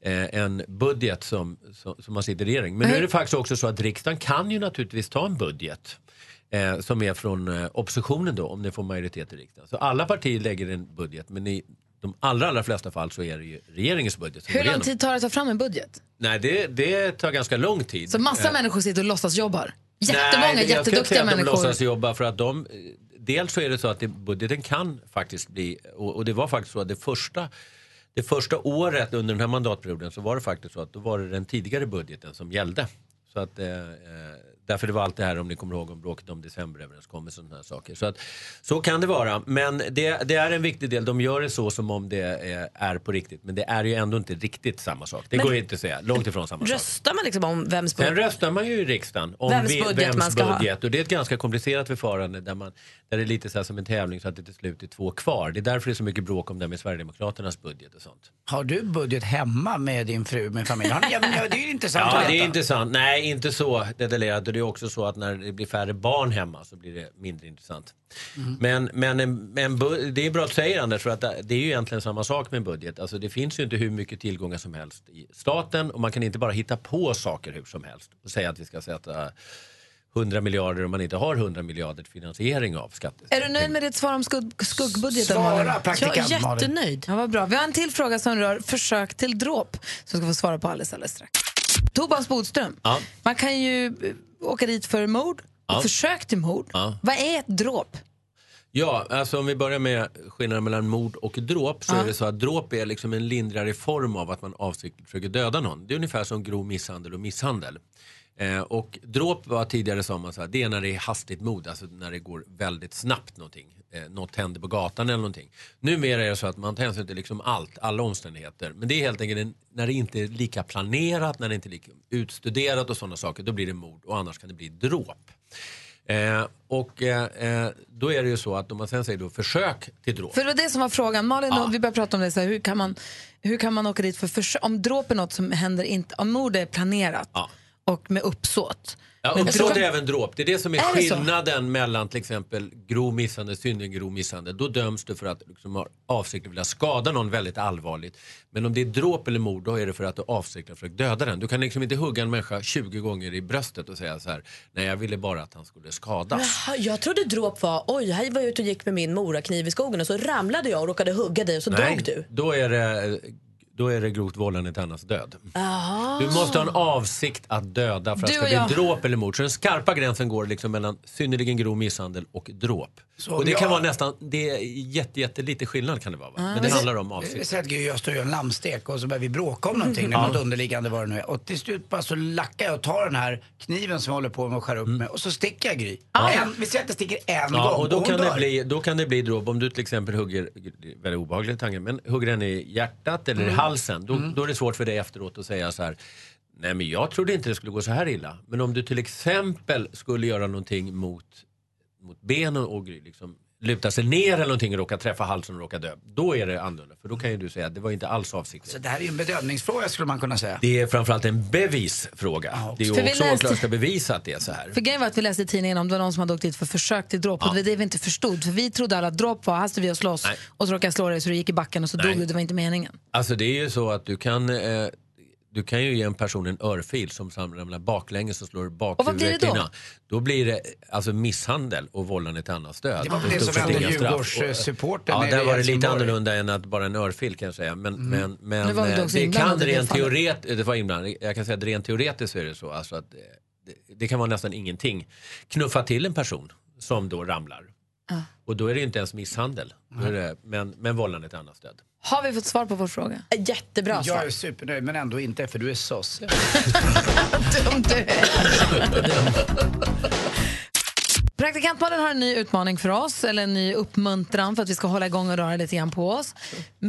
eh, en budget som, som, som man sitter i regering. Men nu är det faktiskt också så att riksdagen kan ju naturligtvis ta en budget eh, som är från eh, oppositionen då, om det får majoritet i riksdagen. Så alla partier lägger en budget, men i de allra, allra flesta fall så är det ju regeringens budget som Hur lång tid tar det att ta fram en budget? Nej, det, det tar ganska lång tid. Så massa Eh, människor sitter och låtsasjobbar? Jättemånga Nej, jag ska inte jätteduktiga säga att de människor. låtsas jobba för att de, eh, dels så är det så att det, budgeten kan faktiskt bli, och, och det var faktiskt så att det första, det första året under den här mandatperioden så var det faktiskt så att då var det den tidigare budgeten som gällde. Så att, eh, eh därför det var allt det här om ni kommer ihåg om bråket om decemberöverenskommelsen och sådana här saker. Så, att, så kan det vara. Men det, det är en viktig del. De gör det så som om det är, är på riktigt. Men det är ju ändå inte riktigt samma sak. Det Men- går inte att säga. Långt ifrån samma sak. Röstar man liksom om vems Sen budget? röstar man ju i riksdagen om Vems budget vems man ska ha. budget. Och det är ett ganska komplicerat förfarande där, man, där det är lite så här som en tävling så att det till slut är två kvar. Det är därför det är så mycket bråk om det med Sverigedemokraternas budget och sånt. Har du budget hemma med din fru, med familjen? Ja, men, ja, det är ju intressant Ja, det är intressant. Nej, inte så detaljerat. Det är också så att när det blir färre barn hemma så blir det mindre intressant. Mm. Men, men, en- men det är bra att du säger Anders, för att det är ju egentligen samma sak med en budget. Alltså, det finns ju inte hur mycket tillgångar som helst i staten och man kan inte bara hitta på saker hur som helst och säga att vi ska sätta 100 miljarder om man inte har 100 miljarder finansiering av skatter. Är du nöjd med ditt svar om skugg, skuggbudgeten? Svara, praktikant Jag är jättenöjd. Ja, vad bra. Vi har en till fråga som rör försök till dråp som ska få svara på alldeles, alldeles strax. Tobias Bodström, Ja. man kan ju åka dit för mord Ja. försök till mord. Ja. Vad är ett dråp? Ja, alltså om vi börjar med skillnaden mellan mord och dråp så Ja. är det så att dråp är liksom en lindrigare form av att man avsiktligt försöker döda någon. Det är ungefär som grov misshandel och misshandel. Eh, och dråp var tidigare sa man så här, det är när det är hastigt mod, alltså när det går väldigt snabbt någonting. Eh, något händer på gatan eller någonting. Numera är det så att man tar hänsyn till liksom allt, alla omständigheter. Men det är helt enkelt en, när det inte är lika planerat, när det inte är lika utstuderat och sådana saker, då blir det mord och annars kan det bli dråp. Eh, och eh, eh, då är det ju så att om man sen säger då försök till dråp. För det var det som var frågan. Malin, vi började prata om det, så här, hur, kan man, hur kan man åka dit för försök? Om dråp är något som händer inte, om mord är planerat och med uppsåt. Ja, Men uppsåt dråp- är även dråp. Det är det som är, Är det så? skillnaden mellan till exempel grov misshandel, synnerligen grov misshandel. Då döms du för att liksom, avsiktligt vilja skada någon väldigt allvarligt. Men om det är dråp eller mord då är det för att du avsiktligt försökt döda den. Du kan liksom inte hugga en människa 20 gånger i bröstet och säga så här, nej jag ville bara att han skulle skadas. Jaha, jag trodde dråp var, oj, här var jag ute och gick med min morakniv i skogen och så ramlade jag och råkade hugga dig och så nej, dog du. Då är det, då är det grovt vållande till annans död. Aha. Du måste ha en avsikt att döda för att Du det ska och bli jag- dråp eller mord. Så den skarpa gränsen går liksom mellan synnerligen grov misshandel och dråp. Så och det om kan jag- vara nästan, det är jätte, jättelite skillnad kan det vara. Va? Men det Men handlar om avsikt. säger att Gry och jag står och gör en lammstek och så börjar vi bråka om någonting, Ja. något underliggande vad det nu är. Och till slut bara så lackar jag och tar den här kniven som jag håller på med och skär upp med och så sticker jag Gry. En, vi säger att jag sticker en Mm. Ja, gång och då hon kan, det dör. bli, då kan det bli dråp om du till exempel hugger, det väldigt obehaglig tanke, men hugger den i hjärtat eller Mm. Halsen. Då, då är det svårt för dig efteråt att säga så här, nej men jag trodde inte det skulle gå så här illa. Men om du till exempel skulle göra någonting mot, mot benen och liksom luta sig ner eller någonting och råka träffa halsen och råka dö. Då är det annorlunda. För då kan ju du säga att det var inte alls avsiktligt. Så det här är ju en bedömningsfråga skulle man kunna säga. Det är framförallt en bevisfråga. det är ju För också läste- åklagaren ska bevisa att det är så här. För grejen var att vi läste i tidningen om det var någon som hade åkt dit för försök till dråp. Och det var det vi inte förstod. För vi trodde alla att dråp var, här vi och slåss Nej. och så råkade jag slå dig så du gick i backen och så Nej. dog du. Det var inte meningen. Alltså det är ju så att du kan, eh, du kan ju ge en person en örfil som ramlar baklänges och slår bakhuvudet det då? innan. Då blir det alltså misshandel och vållande till annans död. Det var det som hände. Djurgårdssupporten Ja, där var det lite annorlunda än att bara en örfil kan jag säga. Men, Mm. men, men var det inblandad kan det rent teoretiskt, det var inblandad, jag kan säga att rent teoretiskt är det så. Alltså att, det, det kan vara nästan ingenting. Knuffa till en person som då ramlar. Och då är det inte ens misshandel. Är det, men, men vållande till annans död. Har vi fått svar på vår fråga? Jättebra Jag är supernöjd men ändå inte för du är soss. Praktikantmalen har en ny utmaning för oss, eller en ny uppmuntran för att vi ska hålla igång och röra lite grann på oss.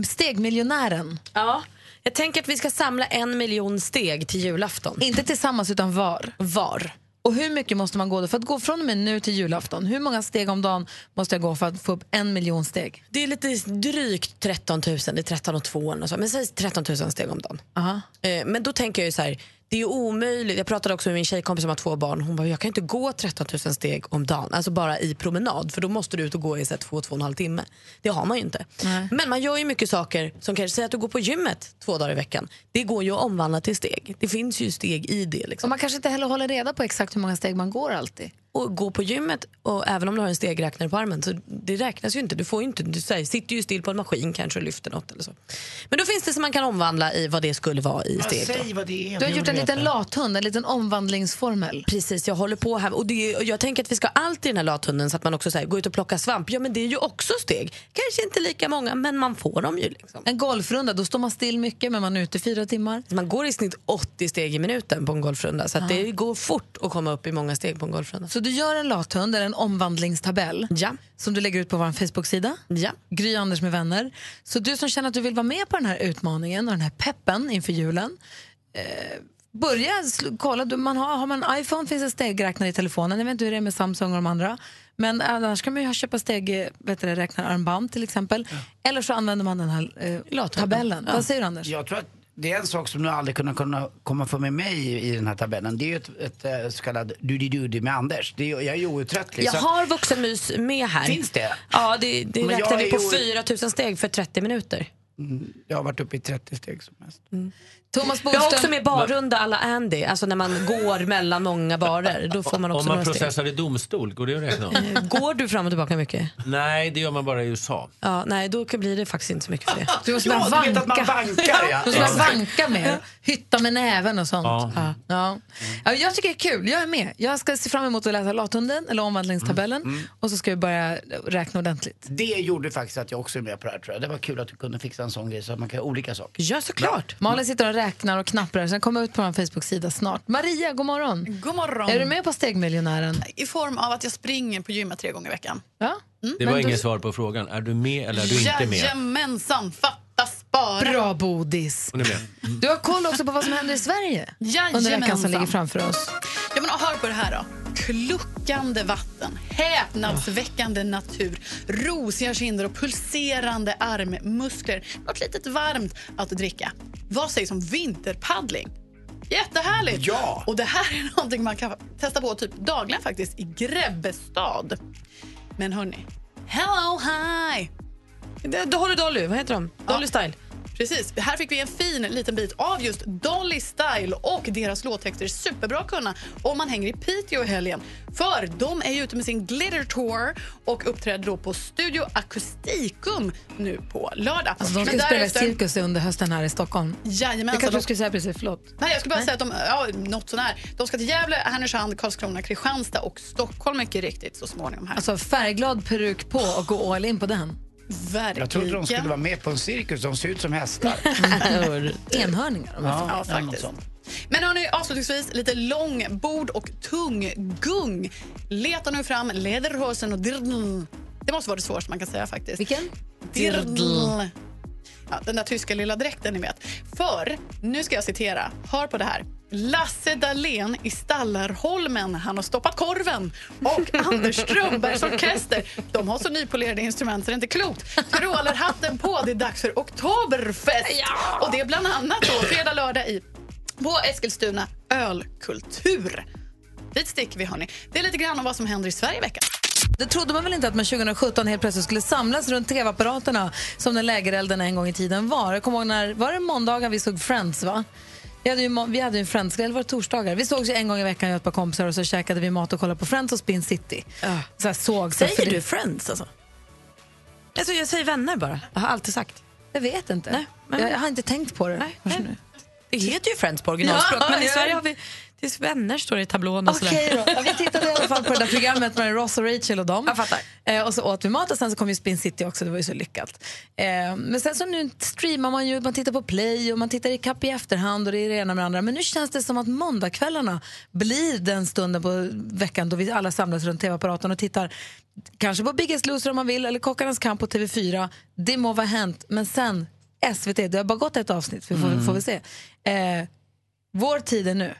Stegmiljonären. Ja, jag tänker att vi ska samla en miljon steg till julafton. Inte tillsammans utan var. Var. Och hur mycket måste man gå då? För att gå från och med nu till julafton, hur många steg om dagen måste jag gå för att få upp en miljon steg? Det är lite drygt 13 000, det är 13 och 2 och så, men säg 13 000 steg om dagen. Aha. Eh, Men då tänker jag ju så här, det är omöjligt. Jag pratade också med min tjejkompis som har två barn. Hon bara, jag kan inte gå 13 000 steg om dagen, alltså bara i promenad, för då måste du ut och gå i så här två, två och en halv timme. Det har man ju inte. Men man gör ju mycket saker som kanske, säg att du går på gymmet två dagar i veckan. Det går ju att omvandla till steg. Det finns ju steg i det. Liksom. Och man kanske inte heller håller reda på exakt hur många steg man går alltid. Och gå på gymmet, och även om du har en stegräknare på armen, så det räknas ju inte. Du, får ju inte, du säger, sitter ju still på en maskin kanske och lyfter något eller så. Men då finns det som man kan omvandla i vad det skulle vara i steg. Säg vad det är. Du har gjort en liten lathund, en liten omvandlingsformel. Precis, jag håller på här. Och, det, och jag tänker att vi ska ha allt i den här lathunden så att man också säger gå ut och plocka svamp. Ja men det är ju också steg. Kanske inte lika många men man får dem ju. Liksom. En golfrunda, då står man still mycket men man är ute fyra timmar. Man går i snitt 80 steg i minuten på en golfrunda så att det går fort att komma upp i många steg på en golfrunda. Så du gör en lathund, eller en omvandlingstabell Ja. som du lägger ut på vår Facebook-sida. Ja. Gry Anders med vänner. Så du som känner att du vill vara med på den här utmaningen och den här peppen inför julen. Eh, börja kolla, du, man har, har man en iPhone finns en stegräknare i telefonen. Jag vet inte hur det är med Samsung och de andra. Men annars kan man ju ha- köpa stegräknararmband till exempel. Eller så använder man den här eh, tabellen. Vad säger du Anders? Jag tror att det är en sak som du aldrig kunnat kunna komma för med mig i, i den här tabellen. Det är ju ett, ett, eh, så kallat dudi-dudi med Anders. Det är, jag är outtröttlig. Jag så har vuxenmys med här. Finns det? Ja, det, det Men räknar vi på ju- 4 000 steg för 30 minuter. Mm, Jag har varit uppe i 30 steg som mest. Thomas Jag har Bodström- också med barrunda alla Andy, alltså när man går mellan många barer. Då får man också Om man några steg. processar i domstol, går det att räkna om? Eh, Går du fram och tillbaka mycket? Nej, det gör man bara i USA. Ja, nej, då blir det faktiskt inte så mycket för det. Du måste Ja, vet att man vanka. vankar, ja. Du måste Ja. vanka mer. Hytta med näven och sånt. Ja. Ja. Ja. Ja, jag tycker det är kul. Jag är med. Jag ska se fram emot att läsa Lathunden, eller omvandlingstabellen. Mm. Och så ska vi börja räkna ordentligt. Det gjorde faktiskt att jag också är med på det här tror jag. Det var kul att du kunde fixa en sån grej så att man kan göra olika saker. Ja, såklart. Malin sitter och räknar och knapprar. Sen kommer ut på vår Facebook-sida snart. Maria, god morgon. God morgon. Är du med på Stegmiljonären? I form av att jag springer på gymmet tre gånger i veckan. Ja. Det var inget svar på frågan. Är du med eller är du inte med? Jajamensan, fattas bara. Bra bodis. Hon är med. Du har koll också på vad som händer i Sverige under veckan som ligger framför oss. Ja, men hör på det här då. Kluckande vatten, häpnadsväckande natur, rosiga kinder och pulserande armmuskler. Något litet varmt att dricka. Vad sägs om vinterpaddling? Jättehärligt! Ja! Och det här är någonting man kan testa på typ dagligen faktiskt i Grebbestad. Men hörni, hello hi! Det- Dolly Dolly, vad heter de? Dolly Style. Precis. Här fick vi en fin liten bit av just Dolly Style och deras låttexter superbra att kunna om man hänger i Piteå i helgen. För de är ju ute med sin Glitter Tour och uppträder då på Studio Acousticum nu på lördag. Alltså, de ska Men spela därefter- cirkus under hösten här i Stockholm. Jajamensan. Det kanske De- du skulle säga precis, förlåt. Nej, jag skulle bara säga att de, ja, något sånär. De ska till Gävle, Härnösand, Karlskrona, Kristianstad och Stockholm mycket riktigt så småningom här. Alltså färgglad peruk på och gå all in på den. Verkligen. Jag trodde de skulle vara med på en cirkus. De ser ut som hästar. Enhörningar. får- Ja, faktiskt. Men hörni, avslutningsvis lite långbord och tunggung. Leta nu fram lederhosen och dirdl. Det måste vara det svåraste man kan säga faktiskt. Vilken? Dirdl. Ja, den där tyska lilla dräkten ni vet. För, nu ska jag citera, hör på det här. Lasse Dahlén i Stallarholmen, han har stoppat korven. Och Anders Strömbergs orkester, de har så nypolerade instrument så det är inte klokt. Tyrolerhatten på, det är dags för Oktoberfest. Och det är bland annat då fredag, lördag i på Eskilstuna ölkultur. Dit sticker vi hörni. Det är lite grann om vad som händer i Sverige i veckan. Det trodde man väl inte att man 2017 helt plötsligt skulle samlas runt tv-apparaterna som när lägerelden en gång i tiden var. Jag kommer ihåg när, var det måndagar vi såg Friends va? Vi hade ju, vi hade ju en Friends, eller var det torsdagar? Vi sågs ju en gång i veckan jag och ett par kompisar och så käkade vi mat och kollade på Friends och Spin City. Så här, såg, så Säger du Friends alltså? alltså? Jag säger vänner bara. Jag har alltid sagt. Jag vet inte. Nej, men- jag, jag har inte tänkt på det. Nej, nej. Det heter ju Friends på originalspråk, Ja, men i. Sverige har vi är vänner står det i tablån och Okej sådär. då. Ja, vi tittade i alla fall på det där programmet med Ross och Rachel och dem. Jag fattar. Eh, och så åt vi mat och sen så kom ju Spin City också, det var ju så lyckat. Eh, men sen så nu streamar man ju, man tittar på play och man tittar i kapp i efterhand och det är det ena med det andra. Men nu känns det som att måndagskvällarna blir den stunden på veckan då vi alla samlas runt tv-apparaten och tittar kanske på Biggest Loser om man vill eller Kockarnas kamp på TV4. Det må vara hänt, men sen SVT, det har bara gått ett avsnitt, för vi får, Mm. får vi se. Eh, vår tid är nu.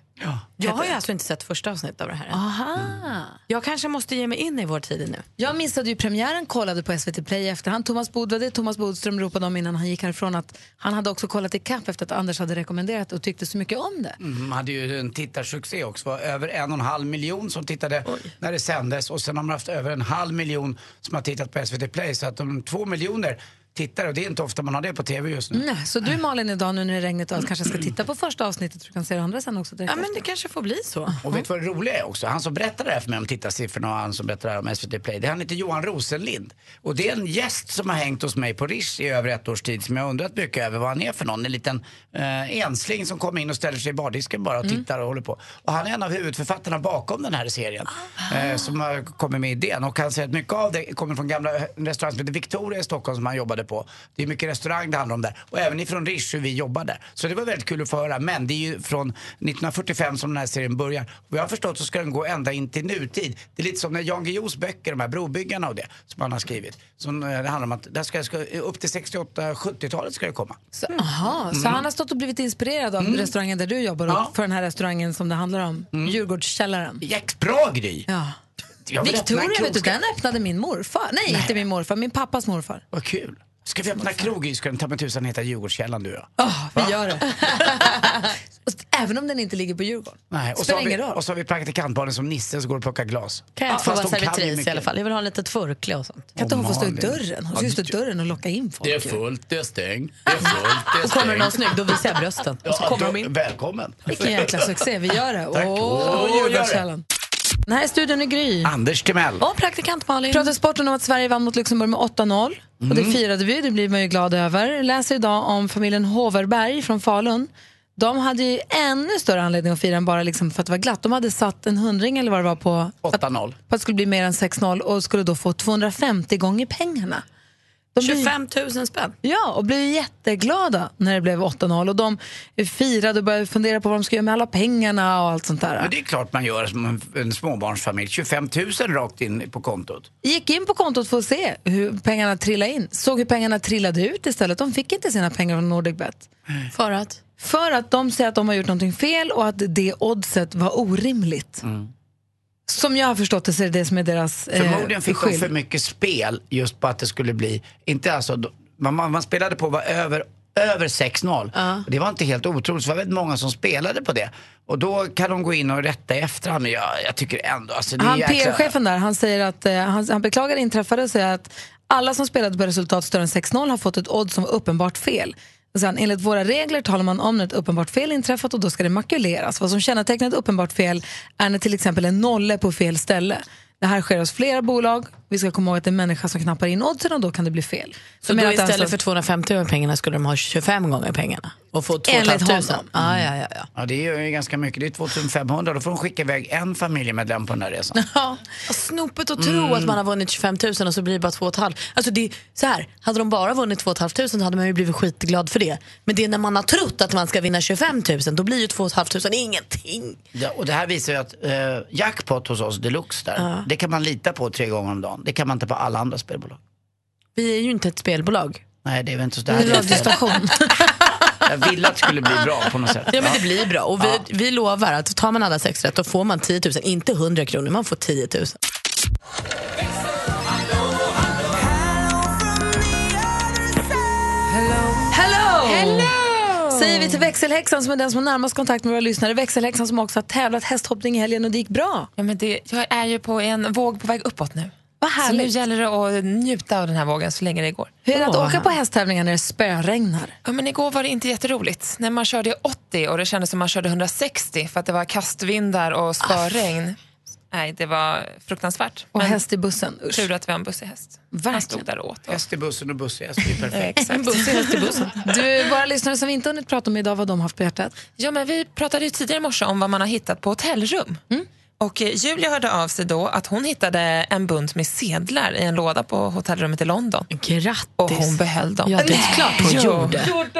Jag har ju alltså inte sett första avsnittet av det här än. Aha. Jag kanske måste ge mig in i vår tid nu. Jag missade ju premiären, kollade på SVT Play i efterhand. Thomas Bod, det Thomas Bodström ropade om innan han gick härifrån att han hade också kollat i kapp efter att Anders hade rekommenderat och tyckte så mycket om det. Mm, hade ju en tittarsuccé också. Det var över en och en halv miljon som tittade när det sändes och sen har man haft över en halv miljon som har tittat på SVT Play. Så att de två miljoner tittare och det är inte ofta man har det på TV just nu. Nej, så du Malin idag nu när det är regnet och allt kanske ska titta på första avsnittet så du kan se det andra sen också direkt Ja, men efter. det kanske får bli så. Och vet du vad det roliga är också? Han som berättade det här för mig om tittarsiffrorna och han som berättade det här om SVT Play, det han heter Johan Rosenlind. Och det är en gäst som har hängt hos mig på Rish i över ett års tid som jag har undrat mycket över vad han är för någon. En liten eh, ensling som kommer in och ställer sig i bardisken bara och tittar och håller på. Och han är en av huvudförfattarna bakom den här serien eh, som har kommit med idén. Och han säger att mycket av det kommer från gamla restauranger som heter Victoria i Stockholm som han jobbade på. Det är mycket restaurang det handlar om där. Och även ifrån Rish hur vi jobbar där. Så det var väldigt kul att få höra. Men det är ju från 1945 som den här serien börjar. Och jag har förstått så ska den gå ända in till nutid. Det är lite som när Jan Guillous böcker, de här brobyggarna och det, som han har skrivit. Som, eh, det handlar om att det ska, ska, upp till 68-70-talet ska det komma. Så, aha, så Mm. han har stått och blivit inspirerad av restaurangen där du jobbar och för den här restaurangen som det handlar om, Djurgårdskällaren. Jäkt bra Gry! Ja. Victoria, vet du, den öppnade min morfar. Nej, inte min morfar, min pappas morfar. Vad kul. Ska vi öppna krog i ska ta med tusan heta Djurgårdskällaren du och jag. Ja, vi gör det. Även om den inte ligger på Djurgården. Nej, och, så vi, och så har vi praktikantbarnen som Nisse som går och plockar glas. Kan jag inte få Fast vara servitris i alla fall? Jag vill ha en litet förkläde och sånt. Kan inte hon få stå i dörren? Hon ska ju stå i dörren och locka in folk. Det är fullt, det är stängt, det är fullt, det är Och kommer någon snygg, då visar jag brösten. Och så Ja, kommer då- de in. Välkommen. Vilken jäkla succé, vi gör det. Åh, det. Djurgårdskällan. Den här är studion i Gry. Anders Timell. Och praktikant Malin. Pratar sporten om att Sverige vann mot Luxemburg med 8-0. Och Mm. det firade vi, det blir man ju glad över. Läser idag om familjen Hoverberg från Falun. De hade ju ännu större anledning att fira än bara liksom för att det var glatt. De hade satt en hundring eller vad det var på, 8-0. på att det skulle bli mer än 6-0 och skulle då få 250 gånger pengarna. De blir- 25 000 spänn. Ja, och blev jätteglada när det blev 8-0. Och de firade och började fundera på vad de ska göra med alla pengarna och allt sånt där. Men det är klart man gör som en, en småbarnsfamilj. 25 000 rakt in på kontot. Gick in på kontot för att se hur pengarna trillade in. Såg hur pengarna trillade ut istället. De fick inte sina pengar från NordicBet. För att? För att de säger att de har gjort någonting fel och att det oddset var orimligt. Som jag har förstått det så är det det som är deras eh, Förmodligen fick de skyld. för mycket spel just på att det skulle bli, inte alltså, man, man spelade på var över, över 6-0. Och Det var inte helt otroligt, så det var väldigt många som spelade på det. Och då kan de gå in och rätta i efterhand. Men jag, jag tycker ändå, alltså Han PR-chefen där, han säger att eh, han, han beklagar det inträffade och säger att alla som spelade på resultat större än 6-0 har fått ett odds som var uppenbart fel. Och Sen, enligt våra regler talar man om när ett uppenbart fel inträffat och då ska det makuleras. Vad som kännetecknar ett uppenbart fel är när till exempel en nolle är på fel ställe. Det här sker hos flera bolag. Vi ska komma ihåg att det är en människa som knappar in oddsen och då kan det bli fel. Så då istället alltså- för 250 gånger pengarna skulle de ha 25 gånger pengarna? Och få 2 Enligt 500? honom. Ah, ja, ja, ja. Ja, det är ju ganska mycket. Det är 2500. Då får de skicka iväg en familjemedlem på den här resan. Ja, snopet att tro Mm. att man har vunnit 25 000 och så blir det bara 2 500. Alltså det är så här, hade de bara vunnit 2 500 så hade man ju blivit skitglad för det. Men det är när man har trott att man ska vinna 25 000, då blir ju 2 500 ingenting. Ja, och det här visar ju att eh, jackpot hos oss, deluxe där, Ja. Det kan man lita på tre gånger om dagen. Det kan man inte på alla andra spelbolag. Vi är ju inte ett spelbolag. Nej, det är väl inte så Vi är en radiostation. Jag ville att det skulle bli bra på något sätt. Ja men det blir bra och vi, vi lovar att tar man alla sex rätt då får man 10 000, inte 100 kronor, man får 10 000. Säger vi till växelhäxan som är den som har närmast kontakt med våra lyssnare. Växelhäxan som också har tävlat hästhoppning i helgen och det gick bra. Ja, men det, jag är ju på en våg på väg uppåt nu. Vad Så nu härligt. gäller det att njuta av den här vågen så länge det går. Hur är det att åka på hästtävlingar när det spöregnar? Ja, men igår var det inte jätteroligt. När man körde i 80 och det kändes som man körde 160 för att det var kastvindar och spöregn. Nej, det var fruktansvärt. Och Men häst i bussen. Usch. Tur att vi har en bussig häst. Han stod där och åt. Häst i bussen och bussig häst, det är perfekt. En bussig häst i bussen. Du, våra lyssnare som vi inte hunnit prata om idag, vad de haft på hjärtat? Ja, men vi pratade ju tidigare i morse om vad man har hittat på hotellrum. Mm. Och eh, Julia hörde av sig då att hon hittade en bunt med sedlar i en låda på hotellrummet i London. Grattis! Och hon behöll dem. Ja, det är klart hon Jo. gjorde.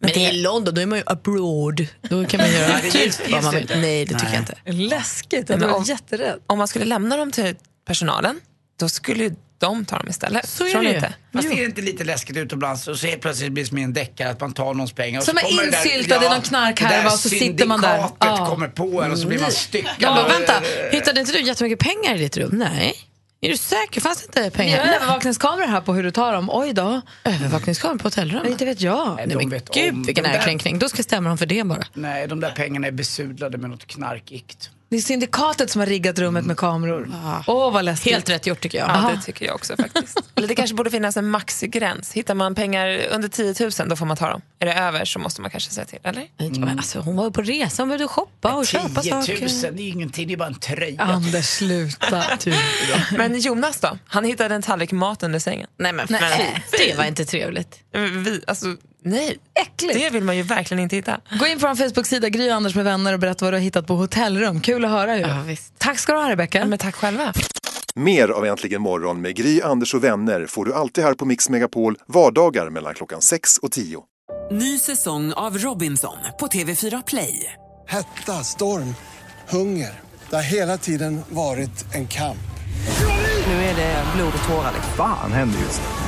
Men i London, då är man ju abroad. Då kan man göra Nej, det typ vad man det vill. Nej, det tycker Nej. jag inte. Läskigt, men om, jätterädd. Om man skulle lämna dem till personalen, då skulle ju de ta dem istället. Så är det inte? Fast är det inte lite läskigt utomlands och så helt plötsligt blir det som i en deckare att man tar någons pengar. Som så är det insyltad i någon knarkhärva det och så sitter man där. syndikatet Ja. kommer på en och så blir man styckad. Ja, vänta, hittade inte du jättemycket pengar i ditt rum? Nej. Är du säker? Fanns det inte Vi pengar? har övervakningskameror här på hur du tar dem. Oj då. Övervakningskameror på hotellrum? Inte vet jag. Nej, de men vet gud om. vilken De där- ärekränkning. Då ska jag stämma dem för det bara. Nej, de där pengarna är besudlade med något knarkikt. Det är syndikatet som har riggat rummet med kameror. Åh, vad läskigt. Helt rätt gjort tycker jag. Ja, det tycker jag också faktiskt. Eller det kanske borde finnas en maxgräns. Hittar man pengar under 10 000 då får man ta dem. Är det över så måste man kanske säga till, eller? Men alltså, hon var på resa, hon behövde shoppa och 10 köpa 000, saker. det är ingenting, det är bara en tröja. Anders, sluta. Men Jonas då? Han hittade en tallrik mat under sängen. Nej men Nej. fy, det var inte trevligt. Vi, alltså, nej. Äckligt. Det vill man ju verkligen inte hitta. Gå in på vår Facebook-sida, Gry och Anders med vänner och berätta vad du har hittat på hotellrum. Kul att höra ju. Tack ska du ha Rebecka. Men tack själva. Mer av Äntligen morgon med Gry, Anders och vänner får du alltid här på Mix Megapol vardagar mellan klockan 6 och 10. Ny säsong av Robinson på TV4 Play. Hetta, storm, hunger. Det har hela tiden varit en kamp. Nu är det blod och tårar. Fan händer just nu.